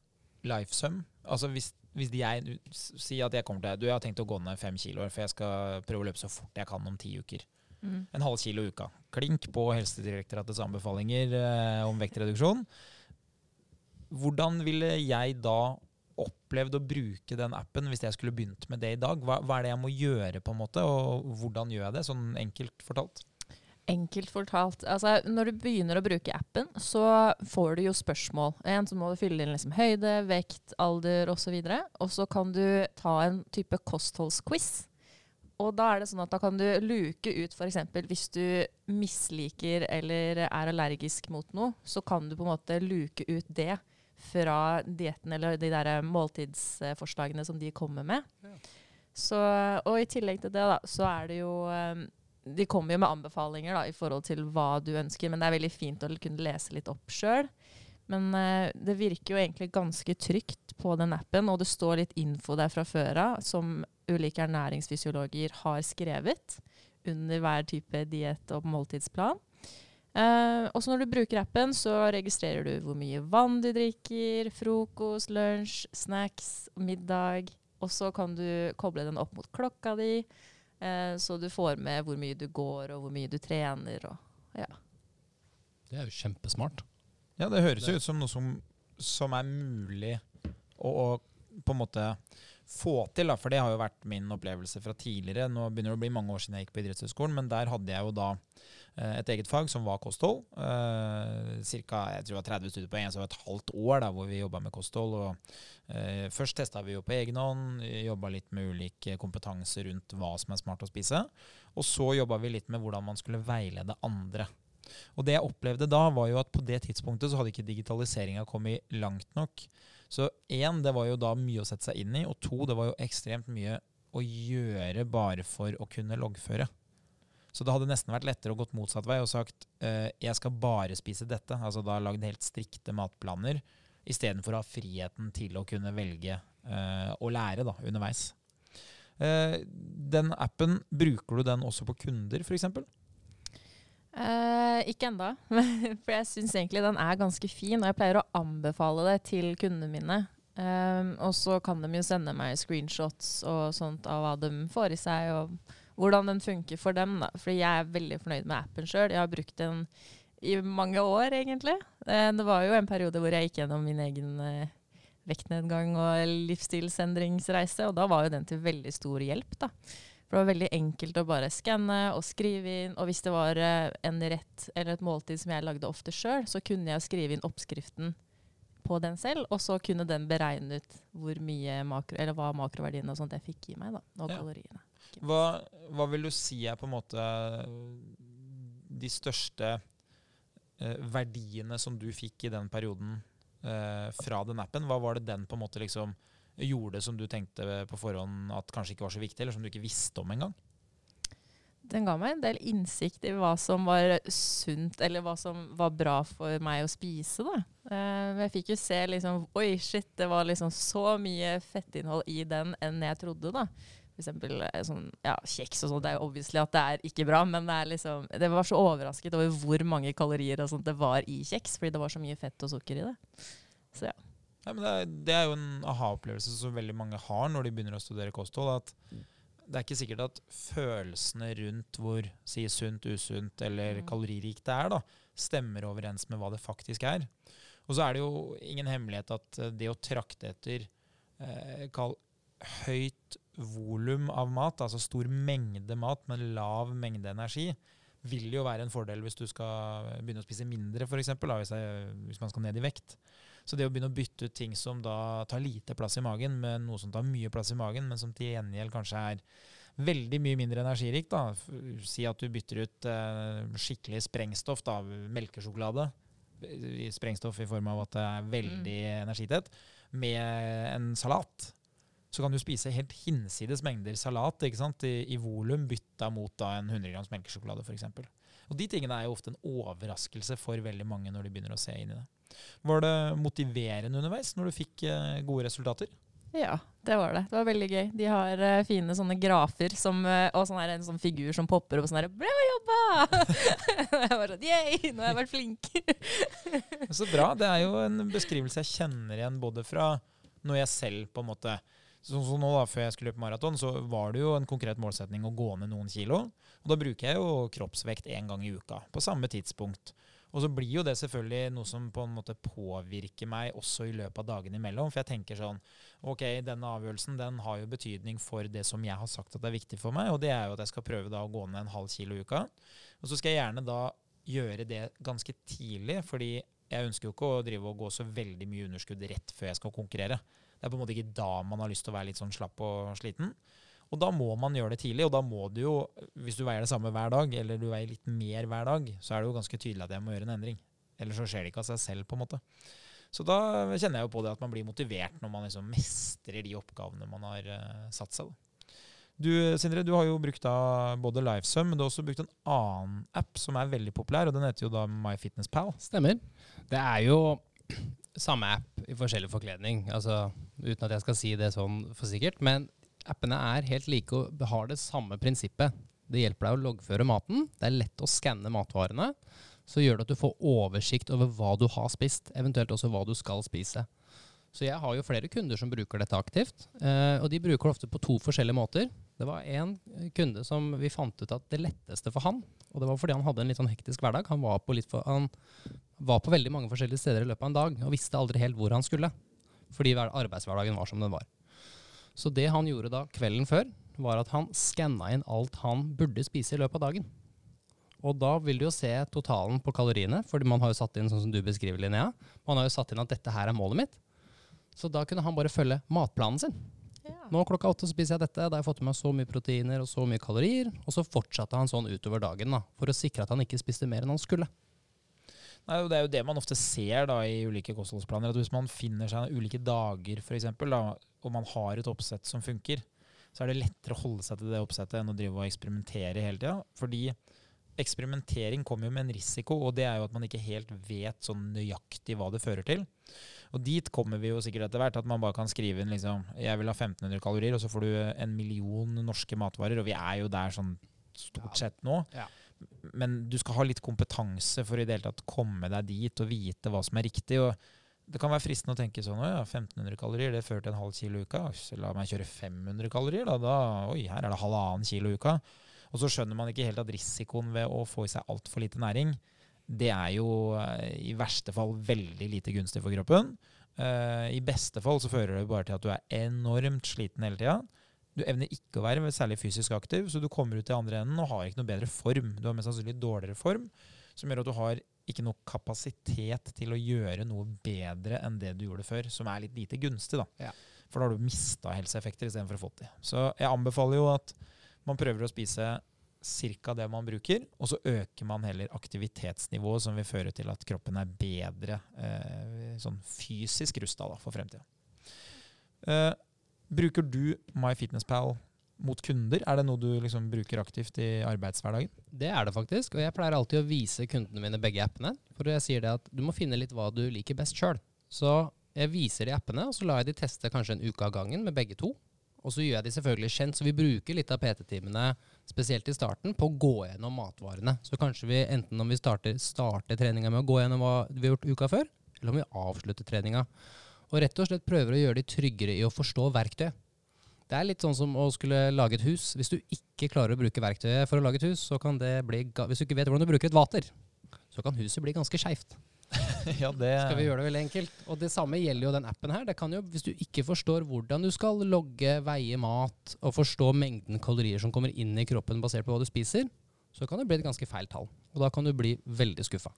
Lifesum? Altså hvis, hvis jeg sier at jeg kommer til deg, du jeg har tenkt å gå ned fem kilo, for jeg skal prøve å løpe så fort jeg kan om ti uker. Mm. En halv kilo i uka. Klink på Helsedirektoratets anbefalinger eh, om vektreduksjon. Hvordan ville jeg da opplevd å bruke den appen hvis jeg skulle begynt med det i dag? Hva, hva er det jeg må gjøre, på en måte, og hvordan gjør jeg det, sånn enkelt fortalt? Enkelt fortalt. Altså, når du begynner å bruke appen, så får du jo spørsmål. En så må du fylle inn liksom høyde, vekt, alder osv. Og så kan du ta en type kostholdsquiz. Og da er det sånn at da kan du luke ut f.eks. hvis du misliker eller er allergisk mot noe, så kan du på en måte luke ut det fra dietten eller de der måltidsforslagene som de kommer med. Så, og i tillegg til det, da, så er det jo eh, De kommer jo med anbefalinger da, i forhold til hva du ønsker, men det er veldig fint å kunne lese litt opp sjøl. Men eh, det virker jo egentlig ganske trygt på den appen, og det står litt info der fra før av som ulike ernæringsfysiologer har skrevet under hver type diett og måltidsplan. Eh, også når du bruker appen, så registrerer du hvor mye vann du drikker, frokost, lunsj, snacks, middag. Og så kan du koble den opp mot klokka di, så du får med hvor mye du går og hvor mye du trener. Og, Det er jo kjempesmart. Ja, det høres jo ut som noe som, som er mulig å, å på en måte få til, da, for det har jo vært min opplevelse fra tidligere. Nå begynner det å bli mange år siden jeg gikk på idrettshøyskolen, men der hadde jeg jo da eh, et eget fag som var kosthold. Eh, cirka, jeg tror det var 30 studiepoeng, så det var et halvt år da, hvor vi jobba med kosthold. Og, eh, først testa vi jo på egen hånd, jobba litt med ulik kompetanse rundt hva som er smart å spise. Og så jobba vi litt med hvordan man skulle veilede andre. Og det jeg opplevde da, var jo at på det tidspunktet så hadde ikke digitaliseringa kommet langt nok. Så én, det var jo da mye å sette seg inn i, og to, det var jo ekstremt mye å gjøre bare for å kunne loggføre. Så det hadde nesten vært lettere å gått motsatt vei og sagt eh, jeg skal bare spise dette. Altså da lagd helt strikte matplaner, istedenfor å ha friheten til å kunne velge eh, å lære da, underveis. Eh, den appen, bruker du den også på kunder, f.eks.? Eh, ikke enda, for jeg syns egentlig den er ganske fin, og jeg pleier å anbefale det til kundene mine. Um, og så kan de jo sende meg screenshots og sånt av hva de får i seg, og hvordan den funker for dem. da. Fordi jeg er veldig fornøyd med appen sjøl. Jeg har brukt den i mange år, egentlig. Eh, det var jo en periode hvor jeg gikk gjennom min egen eh, vektnedgang og livsstilsendringsreise, og da var jo den til veldig stor hjelp. da. For det var veldig enkelt å bare skanne og skrive inn. Og hvis det var eh, en rett eller et måltid som jeg lagde ofte sjøl, så kunne jeg skrive inn oppskriften på den selv, og så kunne den beregne ut hvor mye makro, eller hva makroverdiene og sånt jeg fikk i meg, da, og Ja. kaloriene. Hva, hva vil du si er på en måte de største eh, verdiene som du fikk i den perioden eh, fra den appen? Hva var det den på en måte liksom gjorde som du tenkte på forhånd at kanskje ikke var så viktig, eller som du ikke visste om engang? Den ga meg en del innsikt i hva som var sunt, eller hva som var bra for meg å spise. da. Eh, jeg fikk jo se liksom Oi, shit, det var liksom så mye fettinnhold i den enn jeg trodde. da. Eksempel eh, sånn, ja, kjeks og sånt. Det er jo obviously at det er ikke bra, men det liksom Det var så overrasket over hvor mange kalorier og sånt det var i kjeks, fordi det var så mye fett og sukker i det. Så ja. Men det, er, det er jo en aha-opplevelse som veldig mange har når de begynner å studere kosthold. at det er ikke sikkert at følelsene rundt hvor si sunt, usunt eller Mm. kaloririkt det er, da, stemmer overens med hva det faktisk er. Og så er det jo ingen hemmelighet at eh, det å trakte etter eh, kall høyt volum av mat, altså stor mengde mat med lav mengde energi, vil jo være en fordel hvis du skal begynne å spise mindre, f.eks., hvis, hvis man skal ned i vekt. Så det å begynne å bytte ut ting som da tar lite plass i magen, med noe som tar mye plass i magen, men som til gjengjeld kanskje er veldig mye mindre energirikt, da. Si at du bytter ut eh, skikkelig sprengstoff, da, melkesjokolade, sprengstoff i form av at det er veldig energitett, med en salat. Så kan du spise helt hinsides mengder salat ikke sant? i, i volum bytta mot da en 100 grams melkesjokolade f.eks. Og de tingene er jo ofte en overraskelse for veldig mange når de begynner å se inn i det. Var det motiverende underveis når du fikk eh, gode resultater? Ja, det var det. Det var veldig gøy. De har uh, fine sånne grafer som, uh, og sånn her, en sånn figur som popper opp sånn her 'Bra jobba!' jeg var sånn Yeah, nå har jeg vært flink. Så bra. Det er jo en beskrivelse jeg kjenner igjen både fra når jeg selv på en måte Sånn som nå da, Før jeg skulle løpe maraton, så var det jo en konkret målsetning å gå ned noen kilo. Og da bruker jeg jo kroppsvekt én gang i uka, på samme tidspunkt. Og så blir jo det selvfølgelig noe som på en måte påvirker meg også i løpet av dagene imellom. For jeg tenker sånn Ok, denne avgjørelsen den har jo betydning for det som jeg har sagt at er viktig for meg, og det er jo at jeg skal prøve da å gå ned en halv kilo i uka. Og så skal jeg gjerne da gjøre det ganske tidlig, fordi jeg ønsker jo ikke å drive og gå så veldig mye underskudd rett før jeg skal konkurrere. Det er på en måte ikke da man har lyst til å være litt sånn slapp og sliten. Og da må man gjøre det tidlig, og da må du jo, hvis du veier det samme hver dag, eller du veier litt mer hver dag, så er det jo ganske tydelig at jeg må gjøre en endring. Eller så skjer det ikke av seg selv, på en måte. Så da kjenner jeg jo på det at man blir motivert når man liksom mestrer de oppgavene man har uh, satt seg. Da. Du Sindre, du har jo brukt da både Livesum, men du har også brukt en annen app som er veldig populær, og den heter jo da MyFitnessPal. Stemmer. Det er jo samme app i forskjellig forkledning, altså uten at jeg skal si det sånn for sikkert. Men appene er helt like og har det samme prinsippet. Det hjelper deg å loggføre maten. Det er lett å skanne matvarene. Så gjør det at du får oversikt over hva du har spist, eventuelt også hva du skal spise. Så jeg har jo flere kunder som bruker dette aktivt. Eh, og de bruker det ofte på to forskjellige måter. Det var en kunde som vi fant ut at det letteste for han, og det var fordi han hadde en litt sånn hektisk hverdag, han var, på for, han var på veldig mange forskjellige steder i løpet av en dag og visste aldri helt hvor han skulle. Fordi arbeidshverdagen var som den var. Så det han gjorde da kvelden før, var at han skanna inn alt han burde spise i løpet av dagen. Og da vil du jo se totalen på kaloriene, for man har jo satt inn sånn som du beskriver, Linnea. Man har jo satt inn at dette her er målet mitt. Så da kunne han bare følge matplanen sin. Ja. Nå klokka åtte spiser jeg dette, da har jeg fått med meg så mye proteiner og så mye kalorier. Og så fortsatte han sånn utover dagen da, for å sikre at han ikke spiste mer enn han skulle. Nei, det er jo det man ofte ser da i ulike kostholdsplaner. at Hvis man finner seg ulike dager for eksempel, da, og man har et oppsett som funker, så er det lettere å holde seg til det oppsettet enn å drive og eksperimentere hele tida. Fordi eksperimentering kommer jo med en risiko, og det er jo at man ikke helt vet sånn nøyaktig hva det fører til. Og dit kommer vi jo sikkert etter hvert, at man bare kan skrive inn liksom Jeg vil ha 1500 kalorier, og så får du en million norske matvarer, og vi er jo der sånn stort sett nå. Ja men du skal ha litt kompetanse for i det hele tatt komme deg dit og vite hva som er riktig. og det kan være fristende å tenke sånn ja, 1500 kalorier, det fører til en halv kilo i uka. Så la meg kjøre 500 kalorier, da. da oi, her er det halvannen kilo i uka. Og så skjønner man ikke helt at risikoen ved å få i seg altfor lite næring, det er jo eh, i verste fall veldig lite gunstig for kroppen. Uh, I beste fall så fører det bare til at du er enormt sliten hele tida. Du evner ikke å være særlig fysisk aktiv, så du kommer ut til andre enden og har ikke noe bedre form. Du har mest sannsynlig dårligere form, som gjør at du har ikke noe kapasitet til å gjøre noe bedre enn det du gjorde før, som er litt lite gunstig. da. Ja. For da har du mista helseeffekter istedenfor å få det. Så jeg anbefaler jo at man prøver å spise ca. det man bruker, og så øker man heller aktivitetsnivået, som vil føre til at kroppen er bedre eh, sånn fysisk rusta for fremtida. Eh, Bruker du MyFitnessPal mot kunder? Er det noe du liksom bruker aktivt i arbeidshverdagen? Det er det faktisk, og jeg pleier alltid å vise kundene mine begge appene. For jeg sier det at du må finne litt hva du liker best sjøl. Så jeg viser de appene, og så lar jeg de teste kanskje en uke av gangen med begge to. Og så gjør jeg de selvfølgelig kjent, så vi bruker litt av PT-timene, spesielt i starten, på å gå gjennom matvarene. Så kanskje vi enten om vi starter, starter treninga med å gå gjennom hva vi har gjort uka før, eller om vi avslutter treninga. Og rett og slett prøver å gjøre de tryggere i å forstå verktøyet. Det er litt sånn som å skulle lage et hus. Hvis du ikke klarer å bruke verktøyet for å lage et hus, så kan det bli Hvis du ikke vet hvordan du bruker et vater, så kan huset bli ganske skeivt. ja, det Skal vi gjøre det veldig enkelt? Og det samme gjelder jo den appen her. Det kan jo, Hvis du ikke forstår hvordan du skal logge, veie mat, og forstå mengden kalorier som kommer inn i kroppen basert på hva du spiser, så kan det bli et ganske feil tall. Og da kan du bli veldig skuffa.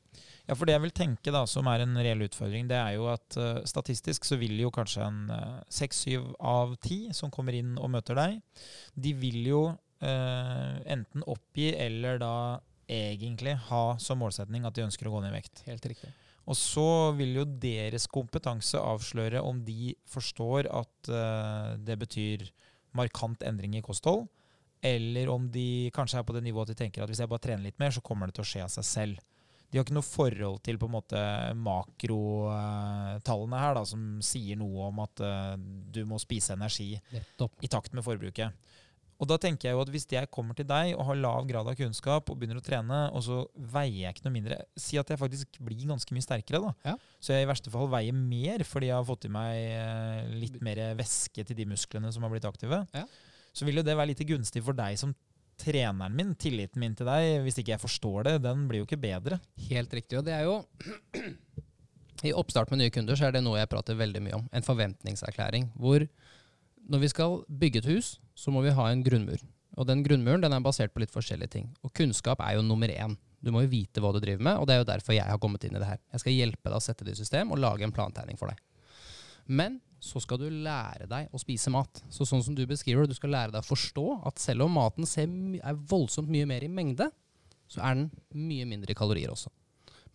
Ja, for det jeg vil tenke da, som er en reell utfordring, det er jo at uh, statistisk så vil jo kanskje en seks-syv uh, av ti som kommer inn og møter deg, de vil jo uh, enten oppgi eller da egentlig ha som målsetning at de ønsker å gå ned i vekt. Helt riktig. Og så vil jo deres kompetanse avsløre om de forstår at uh, det betyr markant endring i kosthold, eller om de kanskje er på det nivået at de tenker at hvis jeg bare trener litt mer, så kommer det til å skje av seg selv. De har ikke noe forhold til på en måte makrotallene her, da, som sier noe om at uh, du må spise energi Nettopp. i takt med forbruket. Og da tenker jeg jo at Hvis jeg kommer til deg og har lav grad av kunnskap og begynner å trene, og så veier jeg ikke noe mindre Si at jeg faktisk blir ganske mye sterkere. da. Ja. Så jeg i verste fall veier mer fordi jeg har fått i meg eh, litt mer væske til de musklene som har blitt aktive. Ja. Så vil jo det være litt gunstig for deg som treneren min, tilliten min til deg. Hvis ikke jeg forstår det, den blir jo ikke bedre. Helt riktig. Og det er jo I oppstart med nye kunder så er det noe jeg prater veldig mye om. En forventningserklæring. Hvor når vi skal bygge et hus, så må vi ha en grunnmur. Og den grunnmuren den er basert på litt forskjellige ting. Og kunnskap er jo nummer én. Du må jo vite hva du driver med, og det er jo derfor jeg har kommet inn i det her. Jeg skal hjelpe deg å sette det i system og lage en plantegning for deg. Men så skal du lære deg å spise mat. Så sånn som du beskriver det, du skal lære deg å forstå at selv om maten er voldsomt mye mer i mengde, så er den mye mindre i kalorier også.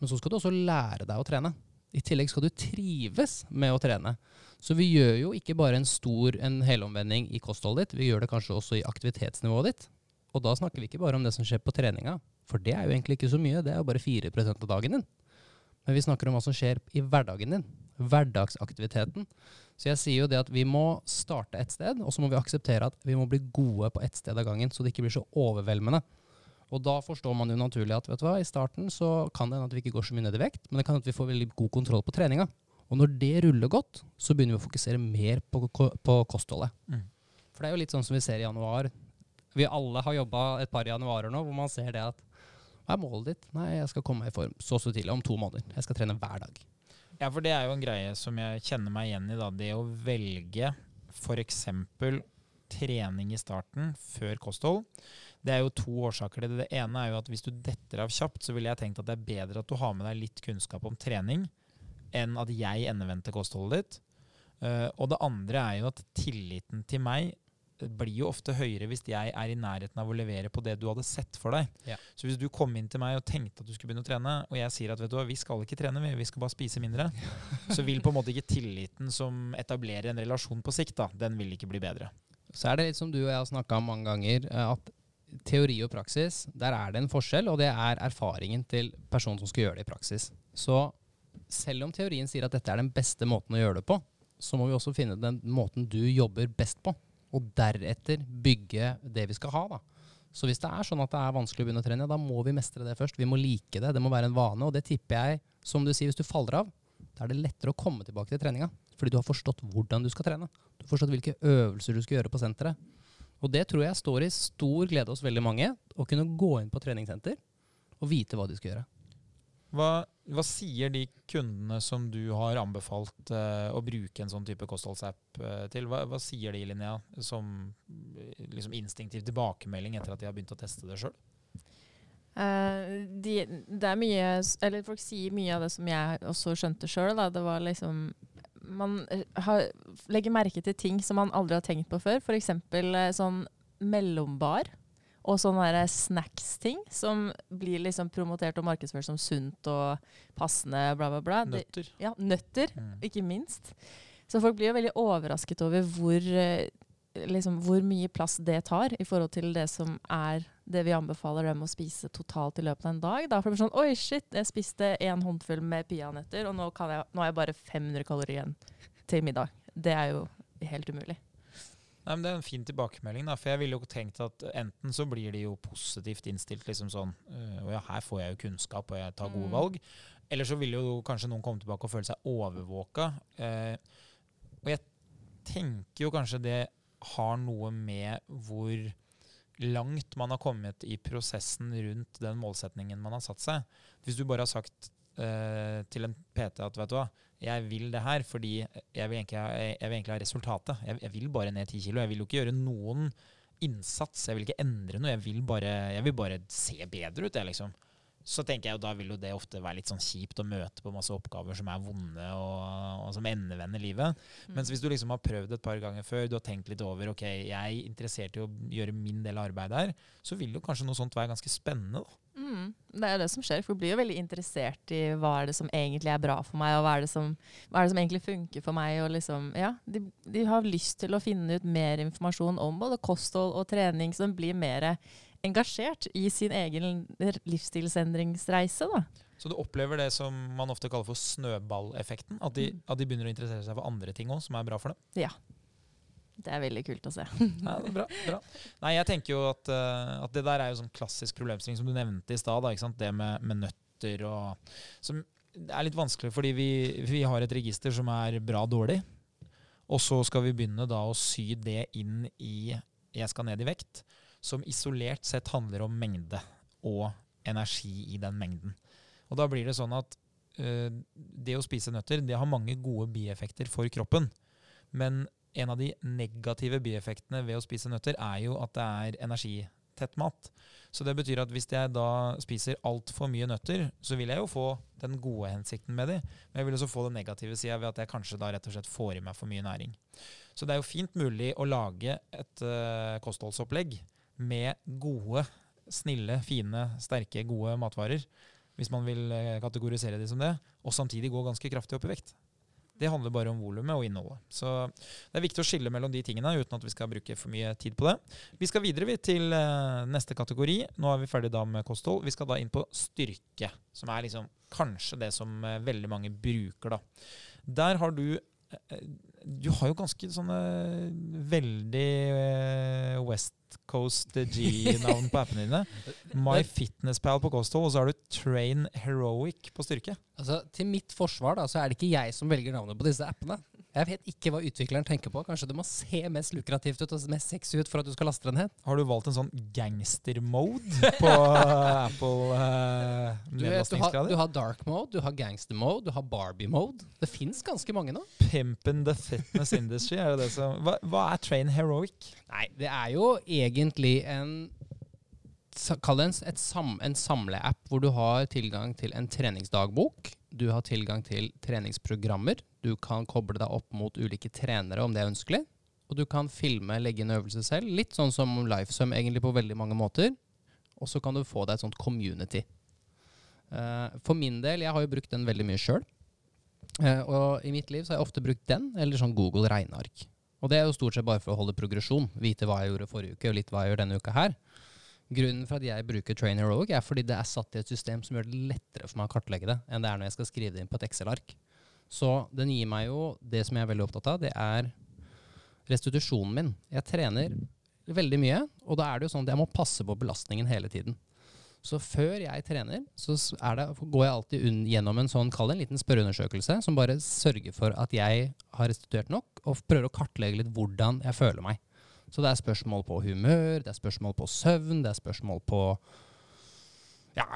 Men så skal du også lære deg å trene. I tillegg skal du trives med å trene. Så vi gjør jo ikke bare en stor en helomvending i kostholdet ditt, vi gjør det kanskje også i aktivitetsnivået ditt. Og da snakker vi ikke bare om det som skjer på treninga, for det er jo egentlig ikke så mye, det er jo bare 4% av dagen din. Men vi snakker om hva som skjer i hverdagen din. Hverdagsaktiviteten. Så jeg sier jo det at vi må starte et sted, og så må vi akseptere at vi må bli gode på ett sted av gangen, så det ikke blir så overveldende. Og da forstår man jo naturlig at vet du hva, i starten så kan det hende at vi ikke går så mye ned i vekt, men det kan hende at vi får veldig god kontroll på treninga. Og når det ruller godt, så begynner vi å fokusere mer på, på kostholdet. Mm. For det er jo litt sånn som vi ser i januar. Vi alle har jobba et par januarer nå hvor man ser det at hva er målet ditt? Nei, jeg skal komme meg i form så så tidlig, om to måneder. Jeg skal trene hver dag. Ja, for det er jo en greie som jeg kjenner meg igjen i. da, Det å velge f.eks. trening i starten før kosthold. Det er jo to årsaker til det. Det ene er jo at hvis du detter av kjapt, så ville jeg tenkt at det er bedre at du har med deg litt kunnskap om trening enn at jeg endevendte kostholdet ditt. Eh, og det andre er jo at tilliten til meg blir jo ofte høyere hvis jeg er i nærheten av å levere på det du hadde sett for deg. Ja. Så hvis du kom inn til meg og tenkte at du skulle begynne å trene, og jeg sier at vet du hva, vi skal ikke trene, vi, vi skal bare spise mindre, så vil på en måte ikke tilliten som etablerer en relasjon på sikt, da, den vil ikke bli bedre. Så er det litt som du og jeg har snakka om mange ganger, eh, at teori og praksis, der er det en forskjell, og det er erfaringen til personen som skal gjøre det i praksis. Så selv om teorien sier at dette er den beste måten å gjøre det på, så må vi også finne den måten du jobber best på, og deretter bygge det vi skal ha. da. Så hvis det er sånn at det er vanskelig å begynne å trene, da må vi mestre det først. Vi må like det, det må være en vane, og det tipper jeg, som du sier, hvis du faller av, da er det lettere å komme tilbake til treninga. Fordi du har forstått hvordan du skal trene. Du har forstått hvilke øvelser du skal gjøre på senteret. Og det tror jeg står i stor glede hos veldig mange, å kunne gå inn på treningssenter og vite hva de skal gjøre. Hva, hva sier de kundene som du har anbefalt eh, å bruke en sånn type kostholdsapp eh, til? Hva, hva sier de, Linnea, som eh, liksom instinktiv tilbakemelding etter at de har begynt å teste det sjøl? Uh, de, det er mye Eller folk sier mye av det som jeg også skjønte sjøl. Det var liksom Man eh, har, legger merke til ting som man aldri har tenkt på før. F.eks. Uh, sånn mellombar. Og sånne snacks-ting som blir liksom promotert og markedsført som sunt og passende, bla, bla, bla. Nøtter. ja, nøtter, Mm. ikke minst. Så folk blir jo veldig overrasket over hvor, eh, liksom, hvor mye plass det tar i forhold til det som er det vi anbefaler dem å spise totalt i løpet av en dag. Da får de sånn Oi, shit, jeg spiste en håndfull med peanøtter, og nå, kan jeg, nå har jeg bare 500 kalorier igjen til middag. Det er jo helt umulig. Nei, men Det er en fin tilbakemelding, da, for jeg ville jo tenkt at enten så blir de jo positivt innstilt, liksom sånn øh, ja, her får jeg jo kunnskap, og jeg tar gode Mm. valg. Eller så vil jo kanskje noen komme tilbake og føle seg overvåka. Eh, og jeg tenker jo kanskje det har noe med hvor langt man har kommet i prosessen rundt den målsetningen man har satt seg. Hvis du bare har sagt eh, til en PT at vet du hva, jeg vil det her fordi jeg vil egentlig ha, jeg vil egentlig ha resultatet. Jeg, jeg vil bare ned 10 kilo. Jeg vil jo ikke gjøre noen innsats. Jeg vil ikke endre noe. Jeg vil bare, jeg vil bare se bedre ut, jeg, liksom. Så tenker jeg jo da vil jo det ofte være litt sånn kjipt å møte på masse oppgaver som er vonde og, og som endevender livet. Mens hvis du liksom har prøvd et par ganger før, du har tenkt litt over ok, jeg er interessert i å gjøre min del av arbeidet her, så vil jo kanskje noe sånt være ganske spennende. Mm. Mm, det er det som skjer. For du blir jo veldig interessert i hva er det som egentlig er bra for meg, og hva er det som, er det som egentlig funker for meg. Og liksom, ja, de, de har lyst til å finne ut mer informasjon om både kosthold og trening, så de blir mer engasjert i sin egen livsstilsendringsreise. da. Så du opplever det som man ofte kaller for snøballeffekten? At de, Mm. at de begynner å interessere seg for andre ting òg, som er bra for dem? Ja. Det er veldig kult å se. Ja, bra, bra. Nei, jeg tenker jo at, uh, at det der er jo sånn klassisk problemstilling som du nevnte i stad. Det med, med nøtter og som Det er litt vanskelig fordi vi, vi har et register som er bra dårlig. Og så skal vi begynne da å sy det inn i 'jeg skal ned i vekt', som isolert sett handler om mengde og energi i den mengden. Og da blir det sånn at uh, det å spise nøtter det har mange gode bieffekter for kroppen. Men en av de negative bieffektene ved å spise nøtter er jo at det er energitett mat. Så det betyr at hvis jeg da spiser altfor mye nøtter, så vil jeg jo få den gode hensikten med de, men jeg vil også få den negative sida ved at jeg kanskje da rett og slett får i meg for mye næring. Så det er jo fint mulig å lage et uh, kostholdsopplegg med gode, snille, fine, sterke, gode matvarer, hvis man vil eh, kategorisere de som det, og samtidig gå ganske kraftig opp i vekt. Det handler bare om volumet og innholdet. Så det er viktig å skille mellom de tingene uten at vi skal bruke for mye tid på det. Vi skal videre til eh, neste kategori. Nå er vi ferdig da med kosthold. Vi skal da inn på styrke, som er liksom kanskje det som eh, veldig mange bruker. da. Der har du Du har jo ganske sånne veldig eh, West Coast G-navn på appene dine. MyFitnessPal på kosthold, og så har du Train Heroic på styrke. Altså, Til mitt forsvar da, så er det ikke jeg som velger navnet på disse appene. Jeg vet ikke hva utvikleren tenker på. Kanskje det må se mest lukrativt ut og mest sexy ut for at du skal laste den ned. Har du valgt en sånn gangster-mode på Apple uh, Du, vet, du, har, du har dark mode, du har gangster mode, du har Barbie mode. Det fins ganske mange nå. Pimpin' the fitness industry, er det det som hva, hva er Train Heroic? Nei, det er jo egentlig en Kall det en, sam, en samleapp hvor du har tilgang til en treningsdagbok. Du har tilgang til treningsprogrammer. Du kan koble deg opp mot ulike trenere om det er ønskelig. Og du kan filme, legge inn øvelse selv. Litt sånn som Lifesum egentlig på veldig mange måter. Og så kan du få deg et sånt community. Eh, for min del, jeg har jo brukt den veldig mye sjøl. og i mitt liv så har jeg ofte brukt den, eller sånn Google regneark. Og det er jo stort sett bare for å holde progresjon. Vite hva jeg gjorde forrige uke, og litt hva jeg gjør denne uka her. Grunnen for at jeg bruker Train Heroic, er fordi det er satt i et system som gjør det lettere for meg å kartlegge det, enn det er når jeg skal skrive det inn på et Excel-ark. Så den gir meg jo det som jeg er veldig opptatt av, det er restitusjonen min. Jeg trener veldig mye, og da er det jo sånn at jeg må passe på belastningen hele tiden. Så før jeg trener, så det, går jeg alltid gjennom en sånn, kall det en liten spørreundersøkelse, som bare sørger for at jeg har restituert nok, og prøver å kartlegge litt hvordan jeg føler meg. Så det er spørsmål på humør, det er spørsmål på søvn, det er spørsmål på ja,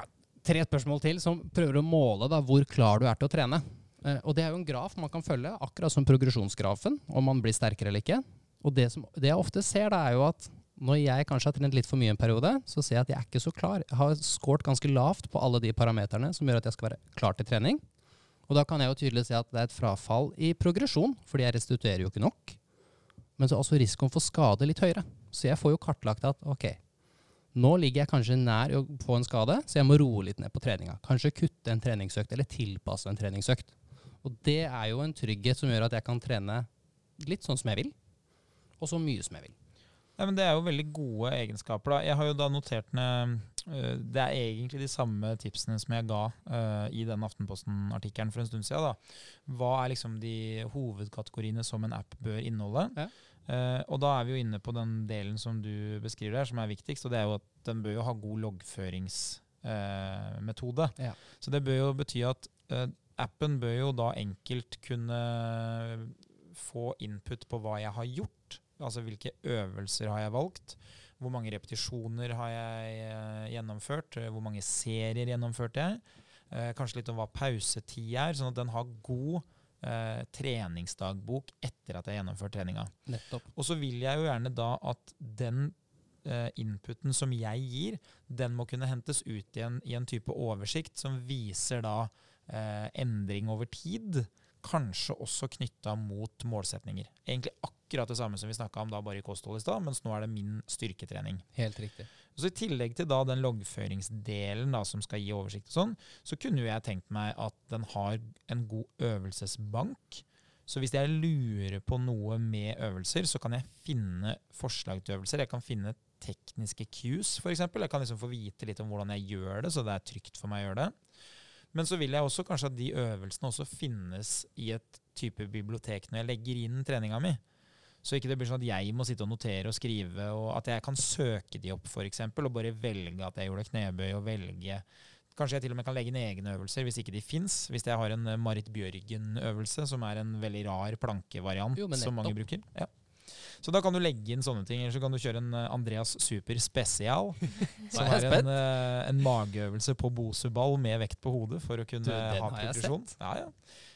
tre spørsmål til som prøver å måle da, hvor klar du er til å trene. Eh, og det er jo en graf man kan følge, akkurat som progresjonsgrafen, om man blir sterkere eller ikke. Og det, som, det jeg ofte ser, da, er jo at når jeg kanskje har trent litt for mye en periode, så ser jeg at jeg er ikke så klar. Jeg har scoret ganske lavt på alle de parameterne som gjør at jeg skal være klar til trening. Og da kan jeg jo tydelig se at det er et frafall i progresjon, fordi jeg restituerer jo ikke nok. Men så er også risikoen for skade litt høyere. Så jeg får jo kartlagt at ok, nå ligger jeg kanskje nær å få en skade, så jeg må roe litt ned på treninga. Kanskje kutte en treningsøkt, eller tilpasse en treningsøkt. Og det er jo en trygghet som gjør at jeg kan trene litt sånn som jeg vil, og så mye som jeg vil. Nei, men Det er jo veldig gode egenskaper. da. Jeg har jo da notert ned øh, Det er egentlig de samme tipsene som jeg ga øh, i den Aftenposten-artikkelen for en stund siden. da. Hva er liksom de hovedkategoriene som en app bør inneholde? Ja. Uh, og da er vi jo inne på den delen som du beskriver der, som er viktigst. Og det er jo at den bør jo ha god loggføringsmetode. Ja. Så det bør jo bety at appen bør jo da enkelt kunne få input på hva jeg har gjort. Altså hvilke øvelser har jeg valgt. Hvor mange repetisjoner har jeg eh, gjennomført? eh, Hvor mange serier gjennomførte jeg? Eh, kanskje litt om hva pausetid er, sånn at den har god eh, treningsdagbok etter at jeg har gjennomført treninga. Nettopp. Og så vil jeg jo gjerne da at den eh, inputen som jeg gir, den må kunne hentes ut i en, i en type oversikt som viser da eh, endring over tid. Kanskje også knytta mot målsetninger. Egentlig akkurat det samme som vi snakka om da bare i kosthold i stad, mens nå er det min styrketrening. Helt riktig. Så I tillegg til da den loggføringsdelen da, som skal gi oversikt, og sånn, så kunne jeg tenkt meg at den har en god øvelsesbank. Så hvis jeg lurer på noe med øvelser, så kan jeg finne forslag til øvelser. Jeg kan finne tekniske cues, f.eks. Jeg kan liksom få vite litt om hvordan jeg gjør det, så det er trygt for meg å gjøre det. Men så vil jeg også kanskje at de øvelsene også finnes i et type bibliotek når jeg legger inn treninga mi. Så ikke det blir sånn at jeg må sitte og notere og skrive, og at jeg kan søke de opp f.eks. og bare velge at jeg gjorde knebøy, og velge Kanskje jeg til og med kan legge inn egne øvelser hvis ikke de fins. Hvis jeg har en eh, Marit Bjørgen-øvelse, som er en veldig rar plankevariant Jo, som mange bruker. Ja. Så da kan du legge inn sånne ting. Eller så kan du kjøre en eh, Andreas Super Spesial. som er en, eh, en mageøvelse på boseball med vekt på hodet for å kunne Du, ha progresjon. Ja, ja.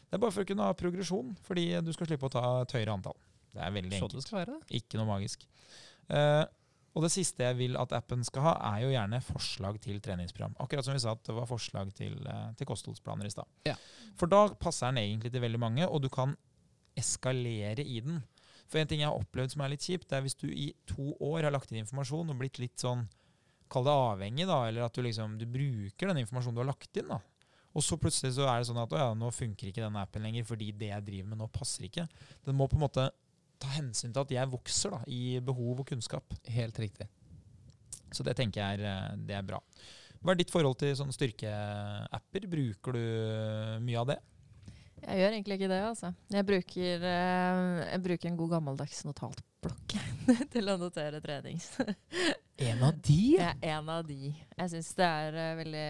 Det er bare for å kunne ha progresjon, fordi du skal slippe å ta et høyere antall. Det er veldig Så enkelt. det skal være. Ikke noe magisk. Uh, og det siste jeg vil at appen skal ha, er jo gjerne forslag til treningsprogram. Akkurat som vi sa at det var forslag til, til kostholdsplaner i stad. Ja. For da passer den egentlig til veldig mange, og du kan eskalere i den. For en ting jeg har opplevd som er litt kjipt, det er hvis du i to år har lagt inn informasjon og blitt litt sånn Kall det avhengig, da, eller at du liksom du bruker den informasjonen du har lagt inn. da. Og så plutselig så er det sånn at å ja, nå funker ikke den appen lenger fordi det jeg driver med nå, passer ikke. Den må på en måte ta hensyn til at jeg vokser da, i behov og kunnskap. Helt riktig. Så det tenker jeg er, eh, det er bra. Hva er ditt forhold til sånne styrkeapper? Bruker du mye av det? Jeg gjør egentlig ikke det, altså. Jeg bruker, eh, jeg bruker en god gammeldags notatblokk til å notere trenings. En av de? Er en av de. Jeg syns det er eh, veldig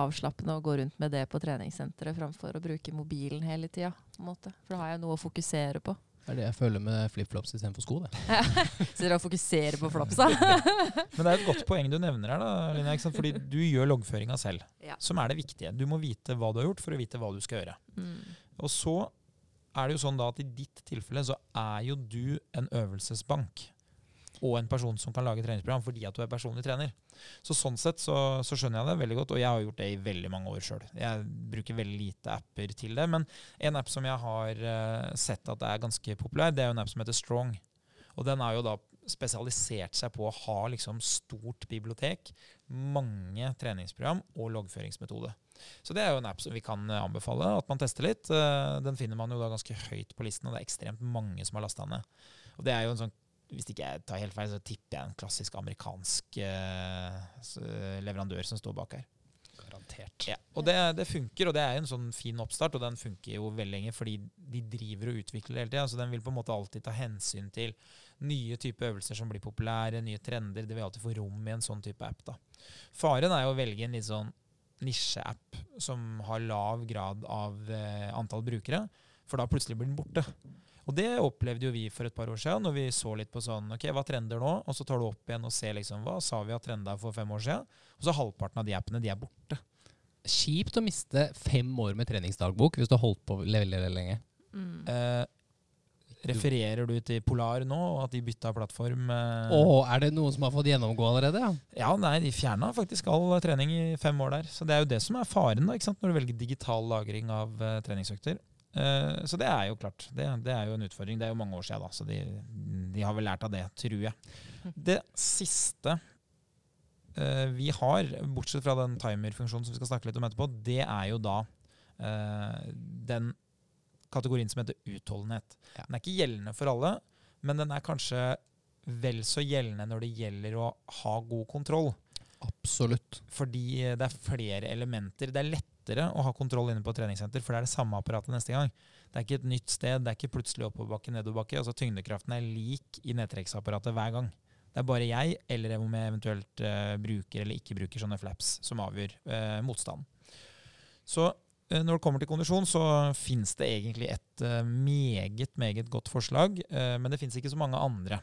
avslappende å gå rundt med det på treningssenteret framfor å bruke mobilen hele tida. For da har jeg noe å fokusere på. Det er det jeg føler med flipflops istedenfor sko. det. Så dere fokuserer på flopsa. Men det er et godt poeng du nevner her, da, Linja, ikke sant? fordi du gjør loggføringa selv. Ja. Som er det viktige. Du må vite hva du har gjort for å vite hva du skal gjøre. Mm. Og så er det jo sånn da at i ditt tilfelle så er jo du en øvelsesbank. Og en person som kan lage treningsprogram fordi at du er personlig trener. Så sånn sett så, så skjønner jeg det veldig godt, og jeg har gjort det i veldig mange år sjøl. Jeg bruker veldig lite apper til det, men en app som jeg har eh, sett at er ganske populær, det er jo en app som heter Strong. Og den har jo da spesialisert seg på å ha liksom stort bibliotek, mange treningsprogram og loggføringsmetode. Så det er jo en app som vi kan eh, anbefale at man tester litt. Eh, Den finner man jo da ganske høyt på listen, og det er ekstremt mange som har lasta ned. Og det er jo en sånn hvis ikke jeg tar helt feil, så tipper jeg en klassisk amerikansk eh, leverandør som står bak her. Garantert. Ja, og det, det funker, og det er jo en sånn fin oppstart, og den funker jo veldig lenge fordi de driver og utvikler hele tida. Så den vil på en måte alltid ta hensyn til nye typer øvelser som blir populære, nye trender. Det vil alltid få rom i en sånn type app. da. Faren er jo å velge en litt sånn nisjeapp som har lav grad av eh, antall brukere, for da plutselig blir den borte. Og det opplevde jo vi for et par år siden, når vi så litt på sånn Ok, hva trender nå? Og så tar du opp igjen og ser liksom hva sa vi har trenda for fem år siden? Og så halvparten av de appene, de er borte. Kjipt å miste fem år med treningsdagbok hvis du har holdt på veldig, veldig lenge. Mm. Eh, refererer du til Polar nå, og at de bytta plattform? Eh, Å, er det noen som har fått gjennomgå allerede? Ja? Ja, nei, de fjerna faktisk all trening i fem år der. Så det er jo det som er faren da, ikke sant? når du velger digital lagring av eh, treningsøkter. Eh, så det er jo klart. Det, det er jo en utfordring. Det er jo mange år siden, da, så de, de har vel lært av det, tror jeg. Det siste eh, vi har, bortsett fra den timer-funksjonen som vi skal snakke litt om etterpå, det er jo da eh, den kategorien som heter utholdenhet. Den er ikke gjeldende for alle, men den er kanskje vel så gjeldende når det gjelder å ha god kontroll. Absolutt. Fordi det er flere elementer. Det er lettere å ha kontroll inne på treningssenter, for det er det samme apparatet neste gang. Det er ikke et nytt sted, det er ikke plutselig oppoverbakke, nedoverbakke. Altså tyngdekraften er lik i nedtrekksapparatet hver gang. Det er bare jeg, eller om jeg eventuelt uh, bruker eller ikke bruker sånne flaps, som avgjør uh, motstanden. Så uh, når det kommer til kondisjon, så fins det egentlig et eh, meget, meget godt forslag, eh, men det fins ikke så mange andre.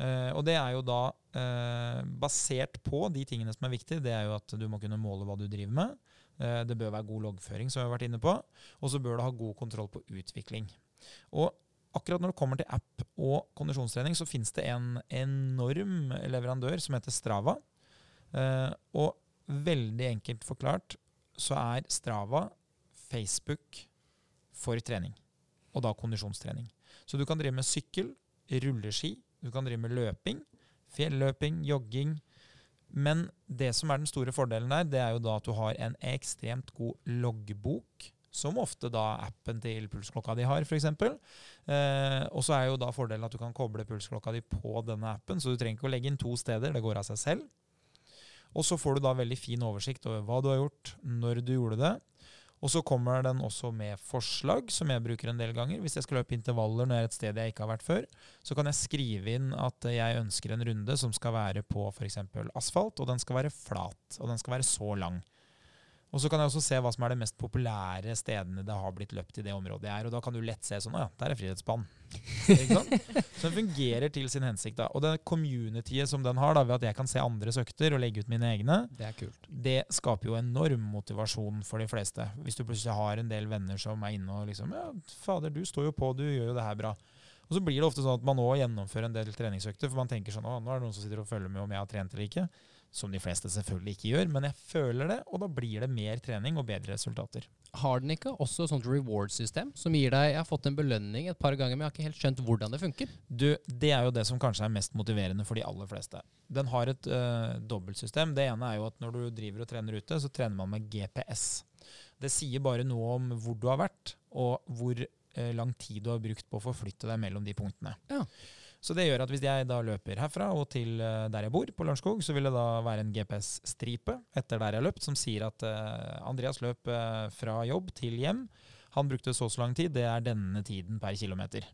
Uh, og det er jo da uh, basert på de tingene som er viktige. Det er jo at du må kunne måle hva du driver med. Eh, det bør være god loggføring, som vi har vært inne på. Og så bør du ha god kontroll på utvikling. Og akkurat når det kommer til app og kondisjonstrening, så finnes det en enorm leverandør som heter Strava. Eh, og veldig enkelt forklart så er Strava Facebook for trening. Og da kondisjonstrening. Så du kan drive med sykkel, rulleski, du kan drive med løping, fjelløping, jogging. Men det som er den store fordelen der, det er jo da at du har en ekstremt god loggbok. Som ofte da appen til pulsklokka di har, f.eks. Eh, og så er jo da fordelen at du kan koble pulsklokka di på denne appen, så du trenger ikke å legge inn to steder, det går av seg selv. Og så får du da veldig fin oversikt over hva du har gjort, når du gjorde det. Og så kommer den også med forslag, som jeg bruker en del ganger. Hvis jeg skal løpe intervaller når jeg er et sted jeg ikke har vært før, så kan jeg skrive inn at jeg ønsker en runde som skal være på f.eks. asfalt, og den skal være flat, og den skal være så lang. Og så kan jeg også se hva som er de mest populære stedene det har blitt løpt i det området jeg er. Og da kan du lett se sånn Å ja, der er frihetsbanen. Så den fungerer til sin hensikt. da. Og det communityet som den har, da, ved at jeg kan se andres økter og legge ut mine egne, Det er kult. det skaper jo enorm motivasjon for de fleste. Hvis du plutselig har en del venner som er inne og liksom Ja, fader, du står jo på, du gjør jo det her bra. Og så blir det ofte sånn at man òg gjennomfører en del treningsøkter, for man tenker sånn Å, nå er det noen som sitter og følger med om jeg har trent eller ikke. Som de fleste selvfølgelig ikke gjør, men jeg føler det, og da blir det mer trening og bedre resultater. Har den ikke også et sånt reward-system som gir deg Jeg har fått en belønning et par ganger, men jeg har ikke helt skjønt hvordan det funker. Du, Det er jo det som kanskje er mest motiverende for de aller fleste. Den har et uh, dobbeltsystem. Det ene er jo at når du driver og trener ute, så trener man med GPS. Det sier bare noe om hvor du har vært, og hvor uh, lang tid du har brukt på å forflytte deg mellom de punktene. Ja. Så det gjør at hvis jeg da løper herfra og til uh, der jeg bor, på Lørenskog, så vil det da være en GPS-stripe etter der jeg har løpt, som sier at Andreas løp fra jobb til hjem. Han brukte så og så lang tid, det er denne tiden per kilometer.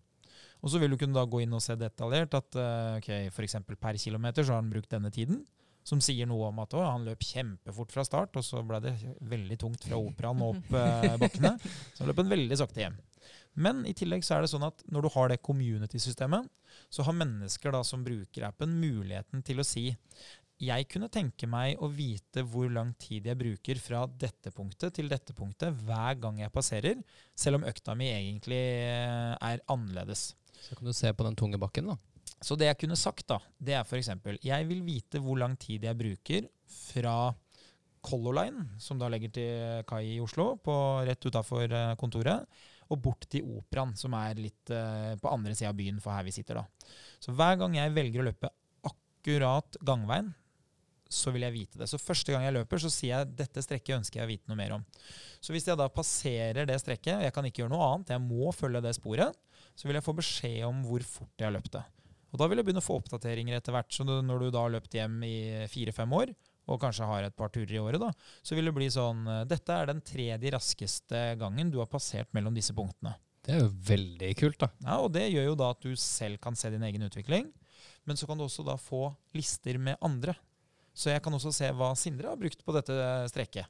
Og så vil du kunne da gå inn og se detaljert at ok, f.eks. per kilometer så har han brukt denne tiden. Som sier noe om at å, han løp kjempefort fra start, og så ble det veldig tungt fra operaen og opp eh, bakkene. Så han løp en veldig sakte hjem. Men i tillegg så er det sånn at når du har det community-systemet, så har mennesker da som bruker appen muligheten til å si jeg kunne tenke meg å vite hvor lang tid jeg bruker fra dette punktet til dette punktet hver gang jeg passerer, selv om økta mi egentlig er annerledes. Så kan du se på den tunge bakken, da. Så det jeg kunne sagt, da, det er f.eks. jeg vil vite hvor lang tid jeg bruker fra Color Line, som da legger til kai i Oslo, på, rett utafor kontoret, og bort til Operaen, som er litt uh, på andre sida av byen for her vi sitter. da. Så hver gang jeg velger å løpe akkurat gangveien, så vil jeg vite det. Så første gang jeg løper, så sier jeg dette strekket ønsker jeg å vite noe mer om. Så hvis jeg da passerer det strekket, og jeg kan ikke gjøre noe annet, jeg må følge det sporet, så vil jeg få beskjed om hvor fort jeg har løpt det. Og da vil jeg begynne å få oppdateringer etter hvert. Så når du da har løpt hjem i fire-fem år, og kanskje har et par turer i året, da, så vil det bli sånn Dette er den tredje raskeste gangen du har passert mellom disse punktene. Det er jo veldig kult, da. Ja, og det gjør jo da at du selv kan se din egen utvikling. Men så kan du også da få lister med andre. Så jeg kan også se hva Sindre har brukt på dette strekket.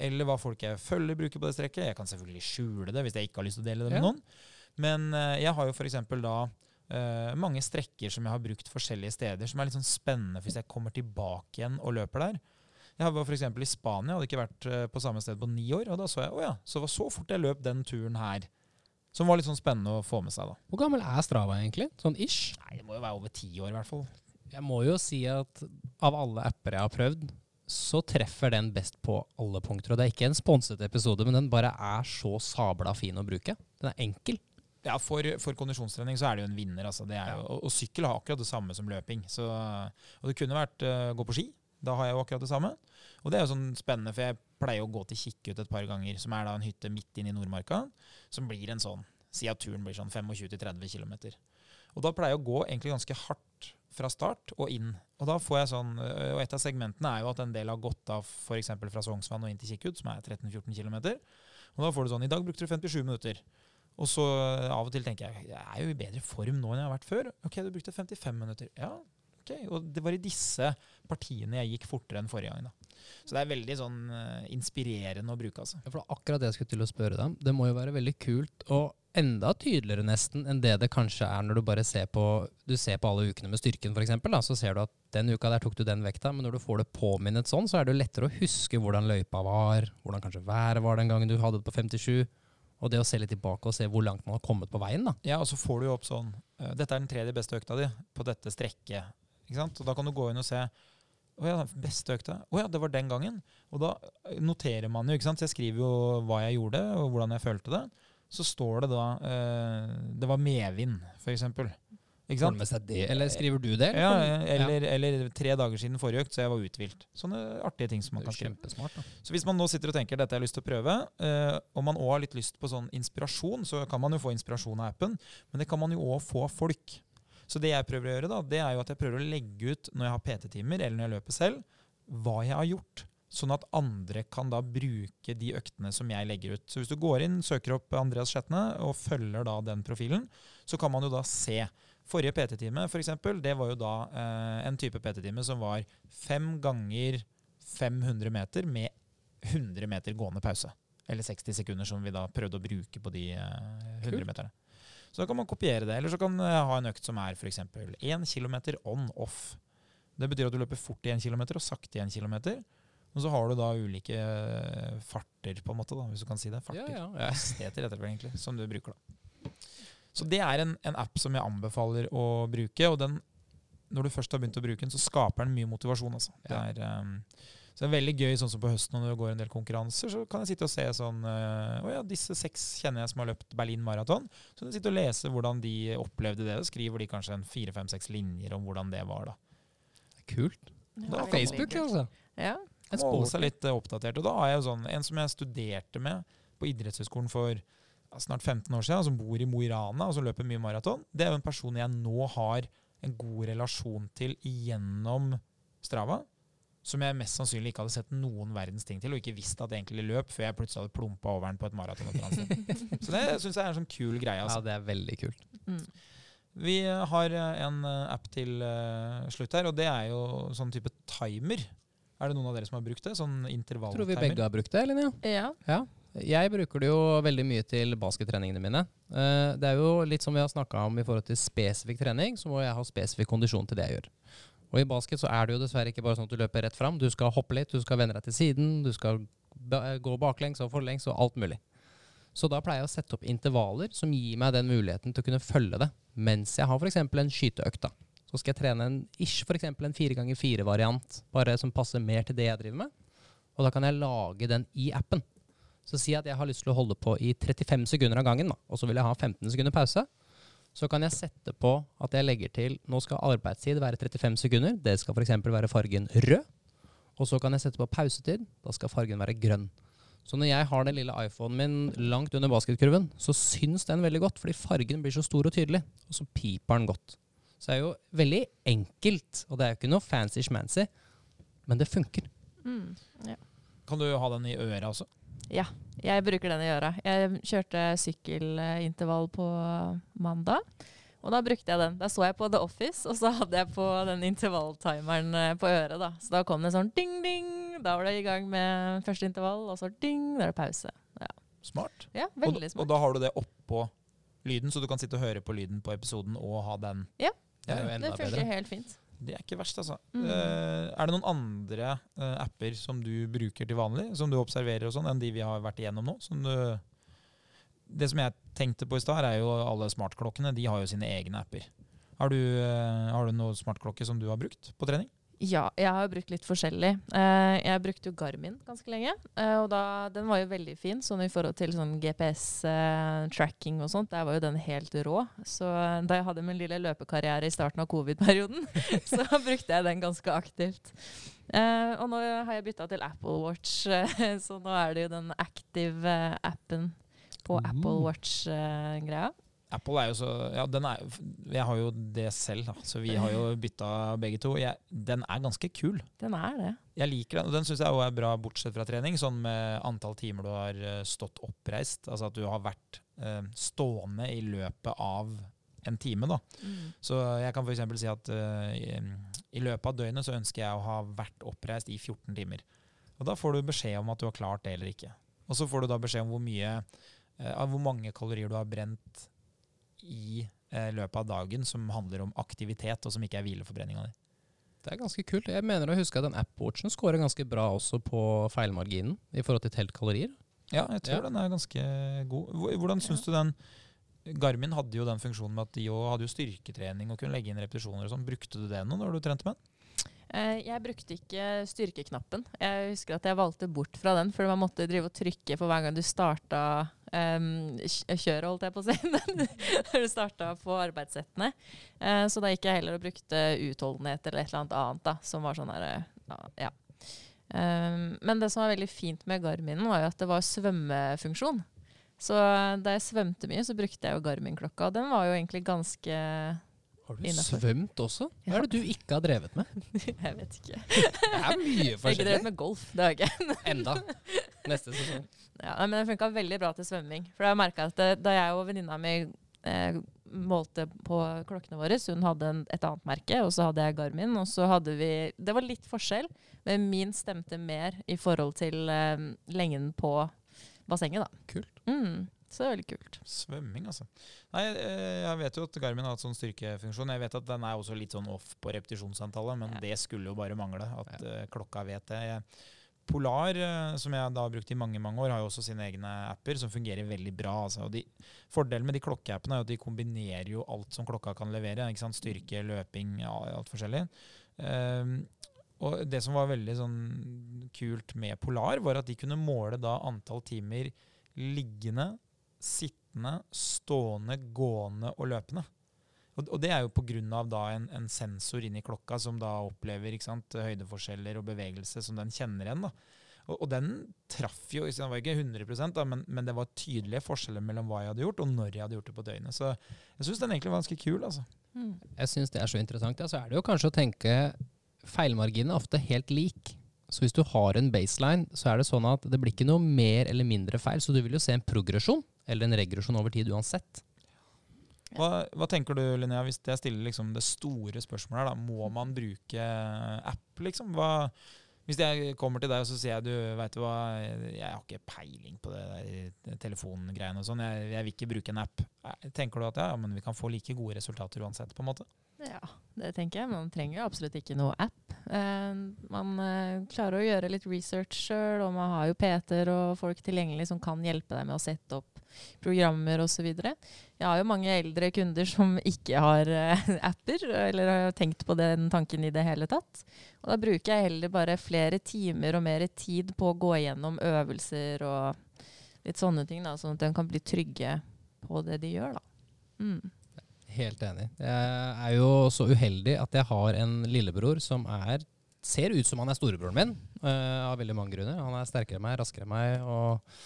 Eller hva folk jeg følger, bruker på det strekket. Jeg kan selvfølgelig skjule det hvis jeg ikke har lyst til å dele det med Ja. noen. Men eh, jeg har jo f.eks. da eh, mange strekker som jeg har brukt forskjellige steder, som er litt sånn spennende hvis jeg kommer tilbake igjen og løper der. Jeg var f.eks. i Spania, hadde ikke vært eh, på samme sted på ni år. Og da så jeg å ja, så var så fort jeg løp den turen her. Som var litt sånn spennende å få med seg, da. Hvor gammel er Strava egentlig? Sånn ish? Nei, det må jo være over ti år, i hvert fall. Jeg må jo si at av alle apper jeg har prøvd, så treffer den best på alle punkter. Og det er ikke en sponset episode, men den bare er så sabla fin å bruke. Den er enkel. Ja, for, for kondisjonstrening så er det jo en vinner. Altså. Det er jo, og, og sykkel har akkurat det samme som løping. Så, og det kunne vært uh, gå på ski. Da har jeg jo akkurat det samme. Og det er jo sånn spennende, for jeg pleier å gå til Kikkut et par ganger, som er da en hytte midt inne i Nordmarka, som blir en sånn Si at turen blir sånn 25-30 km. Og da pleier jeg å gå egentlig ganske hardt fra start og inn. Og da får jeg sånn, øh, og et av segmentene er jo at en del har gått av f.eks. fra Sognsvann og inn til Kikkut, som er 13-14 km. Og da får du sånn I dag brukte du 57 minutter. Og så øh, av og til tenker jeg jeg er jo i bedre form nå enn jeg har vært før. Ok, du brukte 55 minutter. Ja, ok. Og det var i disse partiene jeg gikk fortere enn forrige gang. da. Så det er veldig sånn øh, inspirerende å bruke, altså. Ja, For det var akkurat det jeg skulle til å spørre deg om. Det må jo være veldig kult og enda tydeligere nesten enn det det kanskje er når du bare ser på Du ser på alle ukene med styrken, f.eks. Så ser du at den uka der tok du den vekta, men når du får det påminnet sånn, så er det jo lettere å huske hvordan løypa var, hvordan kanskje været var den gangen du hadde det på 57. Og det å se litt tilbake og se hvor langt man har kommet på veien, da. Ja, og så får du jo opp sånn øh, Dette er den tredje beste økta di på dette strekket. Ikke sant? Og da kan du gå inn og se å ja, beste økta. Å ja, det var den gangen. Og da øh, noterer man jo, ikke sant. Så jeg skriver jo hva jeg gjorde, og hvordan jeg følte det. Så står det da øh, Det var medvind, f.eks. Ikke sant? med seg det, eller skriver du det? Ja, eller, eller tre dager siden forrige økt, så jeg var uthvilt. Sånne artige ting som man kan skrive. Så hvis man nå sitter og tenker dette har jeg lyst til å prøve, eh, og man òg har litt lyst på sånn inspirasjon, så kan man jo få inspirasjon av appen, men det kan man jo òg få av folk. Så det jeg prøver å gjøre, da, det er jo at jeg prøver å legge ut når jeg har PT-timer, eller når jeg løper selv, hva jeg har gjort. Sånn at andre kan da bruke de øktene som jeg legger ut. Så hvis du går inn, søker opp Andreas Skjetne og følger da den profilen, så kan man jo da se. Forrige PT-time for eksempel, det var jo da eh, en type PT-time som var fem ganger 500 meter med 100 meter gående pause. Eller 60 sekunder, som vi da prøvde å bruke på de eh, 100 meterne. Så da kan man kopiere det. Eller så kan jeg ha en økt som er f.eks. 1 km on-off. Det betyr at du løper fort i 1 km og sakte i 1 km. Og så har du da ulike eh, farter, på en måte, da, hvis du kan si det. Farter. Ja, ja, ja. Heter det egentlig, som du bruker da. Så det er en, en app som jeg anbefaler å bruke, og den, når du først har begynt å bruke den, så skaper den mye motivasjon. Altså. Det, er, um, så det er veldig gøy, sånn som på høsten når det går en del konkurranser, så kan jeg sitte og se sånn uh, ja, disse seks kjenner jeg som har løpt Berlin maraton. Så kan jeg sitte og lese hvordan de opplevde det, og skriver de kanskje en fire, fem, seks linjer om hvordan det var, da. Kult. Ja, veldig Facebook, kult. altså. Ja. En Må holde seg litt uh, oppdatert. Og da har jeg jo sånn En som jeg studerte med på idrettshøyskolen for ja, snart 15 år siden, som bor i Mo i Rana og som løper mye maraton, det er jo en person jeg nå har en god relasjon til gjennom Strava. Som jeg mest sannsynlig ikke hadde sett noen verdens ting til, og ikke visst at det egentlig løp, før jeg plutselig hadde plumpa over den på et maraton. Så det syns jeg er en sånn kul greie. Ja, Altså. det er veldig kult. Mm. Vi har eh, en eh, app til eh, slutt her, og det er jo sånn type timer. Er det noen av dere som har brukt det? Sånn intervalltimer? Tror vi begge har brukt det, Linnea? Ja. Ja. Jeg bruker det jo veldig mye til baskettreningene mine. Eh, Det er jo litt som vi har snakka om i forhold til spesifikk trening, så må jeg ha spesifikk kondisjon til det jeg gjør. Og i basket så er det jo dessverre ikke bare sånn at du løper rett fram. Du skal hoppe litt, du skal vende deg til siden, du skal gå baklengs og forlengs og alt mulig. Så da pleier jeg å sette opp intervaller som gir meg den muligheten til å kunne følge det mens jeg har f.eks. en skyteøkt. Så skal jeg trene en ish, f.eks. en fire ganger fire-variant, bare som passer mer til det jeg driver med. Og da kan jeg lage den i appen. Så si at jeg har lyst til å holde på i 35 sekunder av gangen, og så vil jeg ha 15 sekunder pause. Så kan jeg sette på at jeg legger til nå skal arbeidstid være 35 sekunder. Det skal f.eks. være fargen rød. Og så kan jeg sette på pausetid. Da skal fargen være grønn. Så når jeg har den lille iPhonen min langt under basketkurven, så syns den veldig godt, fordi fargen blir så stor og tydelig. Og så piper den godt. Så det er jo veldig enkelt, og det er jo ikke noe fancy-schmancy, men det funker. Mm. Kan du ha den i øret også? Ja. Jeg bruker den i øra. Jeg kjørte sykkelintervall på mandag. Og da brukte jeg den. Da så jeg på The Office, og så hadde jeg på den intervalltimeren eh, på øret. da. Så da kom det sånn ding-ding. Da var det i gang med første intervall, og så ding, da er det pause. Smart. Ja, veldig smart. og og da har du det oppå lyden, så du kan sitte og høre på lyden på episoden og ha den. Ja. Det Det funker bedre. helt fint. Det er ikke verst, altså. Mm. Eh, er det noen andre eh, apper som du bruker til vanlig, som du observerer og sånn, enn de vi har vært igjennom nå? Som du, det som jeg tenkte på i stad, er jo alle smartklokkene. De har jo sine egne apper. Har du, eh, har du noen smartklokke som du har brukt på trening? Ja, jeg har brukt litt forskjellig. Eh, jeg brukte jo Garmin ganske lenge. eh, og da, den var jo veldig fin sånn i forhold til sånn GPS-tracking og sånt. Der var jo den helt rå. Så eh, da jeg hadde min lille løpekarriere i starten av covid-perioden, så brukte jeg den ganske aktivt. Eh, og nå har jeg bytta til Apple Watch, eh, så nå er det jo den active-appen på Mm. Apple Watch-greia. Apple er jo så Ja, den er Jeg har jo det selv, da, så vi har jo bytta begge to. Jeg, den er ganske kul. Den er det. Jeg liker den, og den syns jeg også er bra bortsett fra trening. Sånn med antall timer du har eh, stått oppreist. Altså at du har vært eh, stående i løpet av en time. da. Så jeg kan f.eks. si at eh, i, i løpet av døgnet så ønsker jeg å ha vært oppreist i 14 timer. Og da får du beskjed om at du har klart det eller ikke. Og så får du da beskjed om hvor mye eh, hvor mange kalorier du har brent i eh, løpet av dagen som handler om aktivitet, og som ikke er hvileforbrenninga di. Det er ganske kult. Jeg mener å huske at den App-watchen scorer ganske bra også på feilmarginen i forhold til telt kalorier. Ja, jeg tror Ja. den er ganske god. Hvordan syns du den Garmin hadde jo den funksjonen med at de hadde jo styrketrening og kunne legge inn repetisjoner og sånn. Brukte du det nå når du trente med den? Eh, Jeg brukte ikke styrkeknappen. Jeg husker at jeg valgte bort fra den, for man måtte drive og trykke for hver gang du starta um, kjøret, holdt jeg på å si, når du starta på arbeidssettene. Uh, så da gikk jeg heller og brukte utholdenhet eller et eller annet annet da, som var sånn herre ja. Um, men det som var veldig fint med Garminen, var jo at det var svømmefunksjon. Så da jeg svømte mye, så brukte jeg jo Garmin-klokka. Og den var jo egentlig ganske Har du Innenfor. svømt også? Hva er det du ikke har drevet med? Jeg vet ikke. Det er mye Jeg har ikke drevet med golf. Det har jeg ikke. Enda. Neste sesong. Ja, men det funka veldig bra til svømming. For jeg merka at det, da jeg og venninna mi eh, målte på klokkene våre, så hun hadde en, et annet merke, og så hadde jeg Garmin, og så hadde vi Det var litt forskjell, men min stemte mer i forhold til eh, lengden på bassenget, da. Kult. Mm, så det er veldig kult. Svømming, altså. Nei, eh, jeg vet jo at Garmin har hatt sånn styrkefunksjon. Jeg vet at den er også litt sånn off på repetisjonsantallet, men Ja. det skulle jo bare mangle at eh, klokka vet det. Jeg, Polar, eh, som jeg da har brukt i mange mange år, har jo også sine egne apper som fungerer veldig bra. Altså. De, fordelen med de klokkeappene er at de kombinerer jo alt som klokka kan levere. Styrke, løping, ja, alt forskjellig. Um, og det som var veldig sånn kult med Polar, var at de kunne måle da antall timer liggende, sittende, stående, gående og løpende. Og, og det er jo pga. en, en sensor inni klokka som da opplever ikke sant, høydeforskjeller og bevegelse som den kjenner igjen. da. Og, og den traff jo, den var ikke 100 da, men, men det var tydelige forskjeller mellom hva jeg hadde gjort, og når jeg hadde gjort det på døgnet. Så jeg syns den egentlig var ganske kul. altså. Mm. Jeg syns det er så interessant. Ja, så er det jo kanskje å tenke Feilmarginen er ofte helt lik. Så hvis du har en baseline, så er det sånn at det blir ikke noe mer eller mindre feil. Så du vil jo se en progresjon eller en regresjon over tid uansett. Hva, hva tenker du, Linnea, hvis jeg stiller liksom det store spørsmålet her, da, må man bruke app, liksom? Hva, hvis jeg kommer til deg og så sier jeg du, vet du hva, jeg har ikke peiling på det der telefongreiene og sånn, jeg, jeg vil ikke bruke en app. Eh, Tenker du at ja, men vi kan få like gode resultater uansett, på en måte? Ja, det tenker jeg. Man trenger jo absolutt ikke noe app. Eh, man eh, klarer å gjøre litt research sjøl, og man har jo PT-er og folk tilgjengelig som kan hjelpe deg med å sette opp programmer osv. Jeg har jo mange eldre kunder som ikke har uh, apper, eller har tenkt på den tanken i det hele tatt. Og da bruker jeg heller bare flere timer og mer tid på å gå igjennom øvelser og litt sånne ting, da, sånn at de kan bli trygge på det de gjør. da. Mm. Helt enig. Jeg er jo så uheldig at jeg har en lillebror som er ser ut som han er storebroren min, uh, av veldig mange grunner. Han er sterkere enn meg, raskere enn meg, og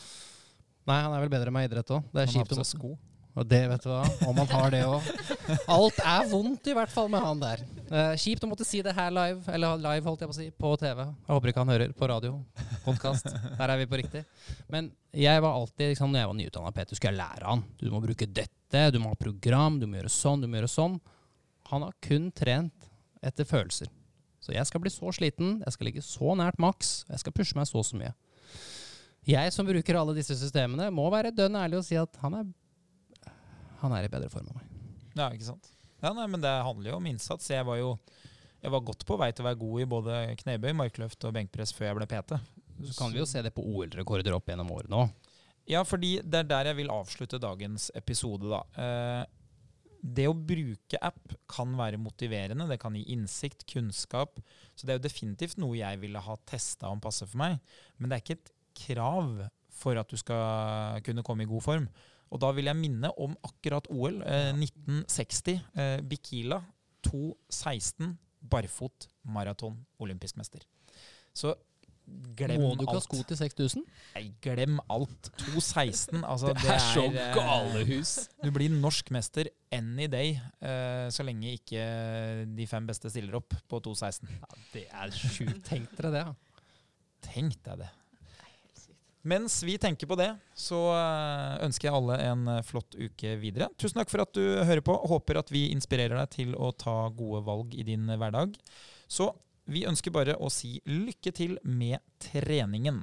Nei, han er vel bedre i idrett òg. Det er Han kjipt om sko. Og det, vet du hva. Om han har det òg. Alt er vondt, i hvert fall med han der. Eh, kjipt å måtte si det her live, eller live, holdt jeg på å si, på TV. Jeg håper ikke han hører. På radio, podkast. Der er vi på riktig. Men jeg var alltid, liksom, når jeg var nyutdanna PT, skulle jeg lære han. Du må bruke dette, du må ha program, du må gjøre sånn, du må gjøre sånn. Han har kun trent etter følelser. Så jeg skal bli så sliten, jeg skal ligge så nært maks, jeg skal pushe meg så og så mye. Jeg som bruker alle disse systemene, må være dønn ærlig og si at han er, han er i bedre form enn meg. Ja, ikke sant? Ja, nei, men det handler jo om innsats. Jeg var jo jeg var godt på vei til å være god i både knebøy, markløft og benkpress før jeg ble PT. Så kan vi jo se det på OL-rekorder opp gjennom året nå. Ja, fordi det er der jeg vil avslutte dagens episode, da. Eh, det å bruke app kan være motiverende. Det kan gi innsikt, kunnskap. Så det er jo definitivt noe jeg ville ha testa om passer for meg. Men det er ikke et krav for at du skal kunne komme i god form. Og da vil jeg minne om akkurat OL eh, 1960. Eh, Bikila 2.16 barfot maraton olympisk mester. Så glem Må du ikke ha sko til 6000? Nei, glem alt. 2.16, altså det, Det er så eh, galehus. Du blir norsk mester any day, eh, så lenge ikke de fem beste stiller opp på 2.16. Ja, det er sjukt. Tenk dere det. Ja. Tenk deg det. Mens vi tenker på det, så eh, ønsker jeg alle en eh, flott uke videre. Tusen takk for at du hører på. Håper at vi inspirerer deg til å ta gode valg i din hverdag. Så vi ønsker bare å si lykke til med treningen.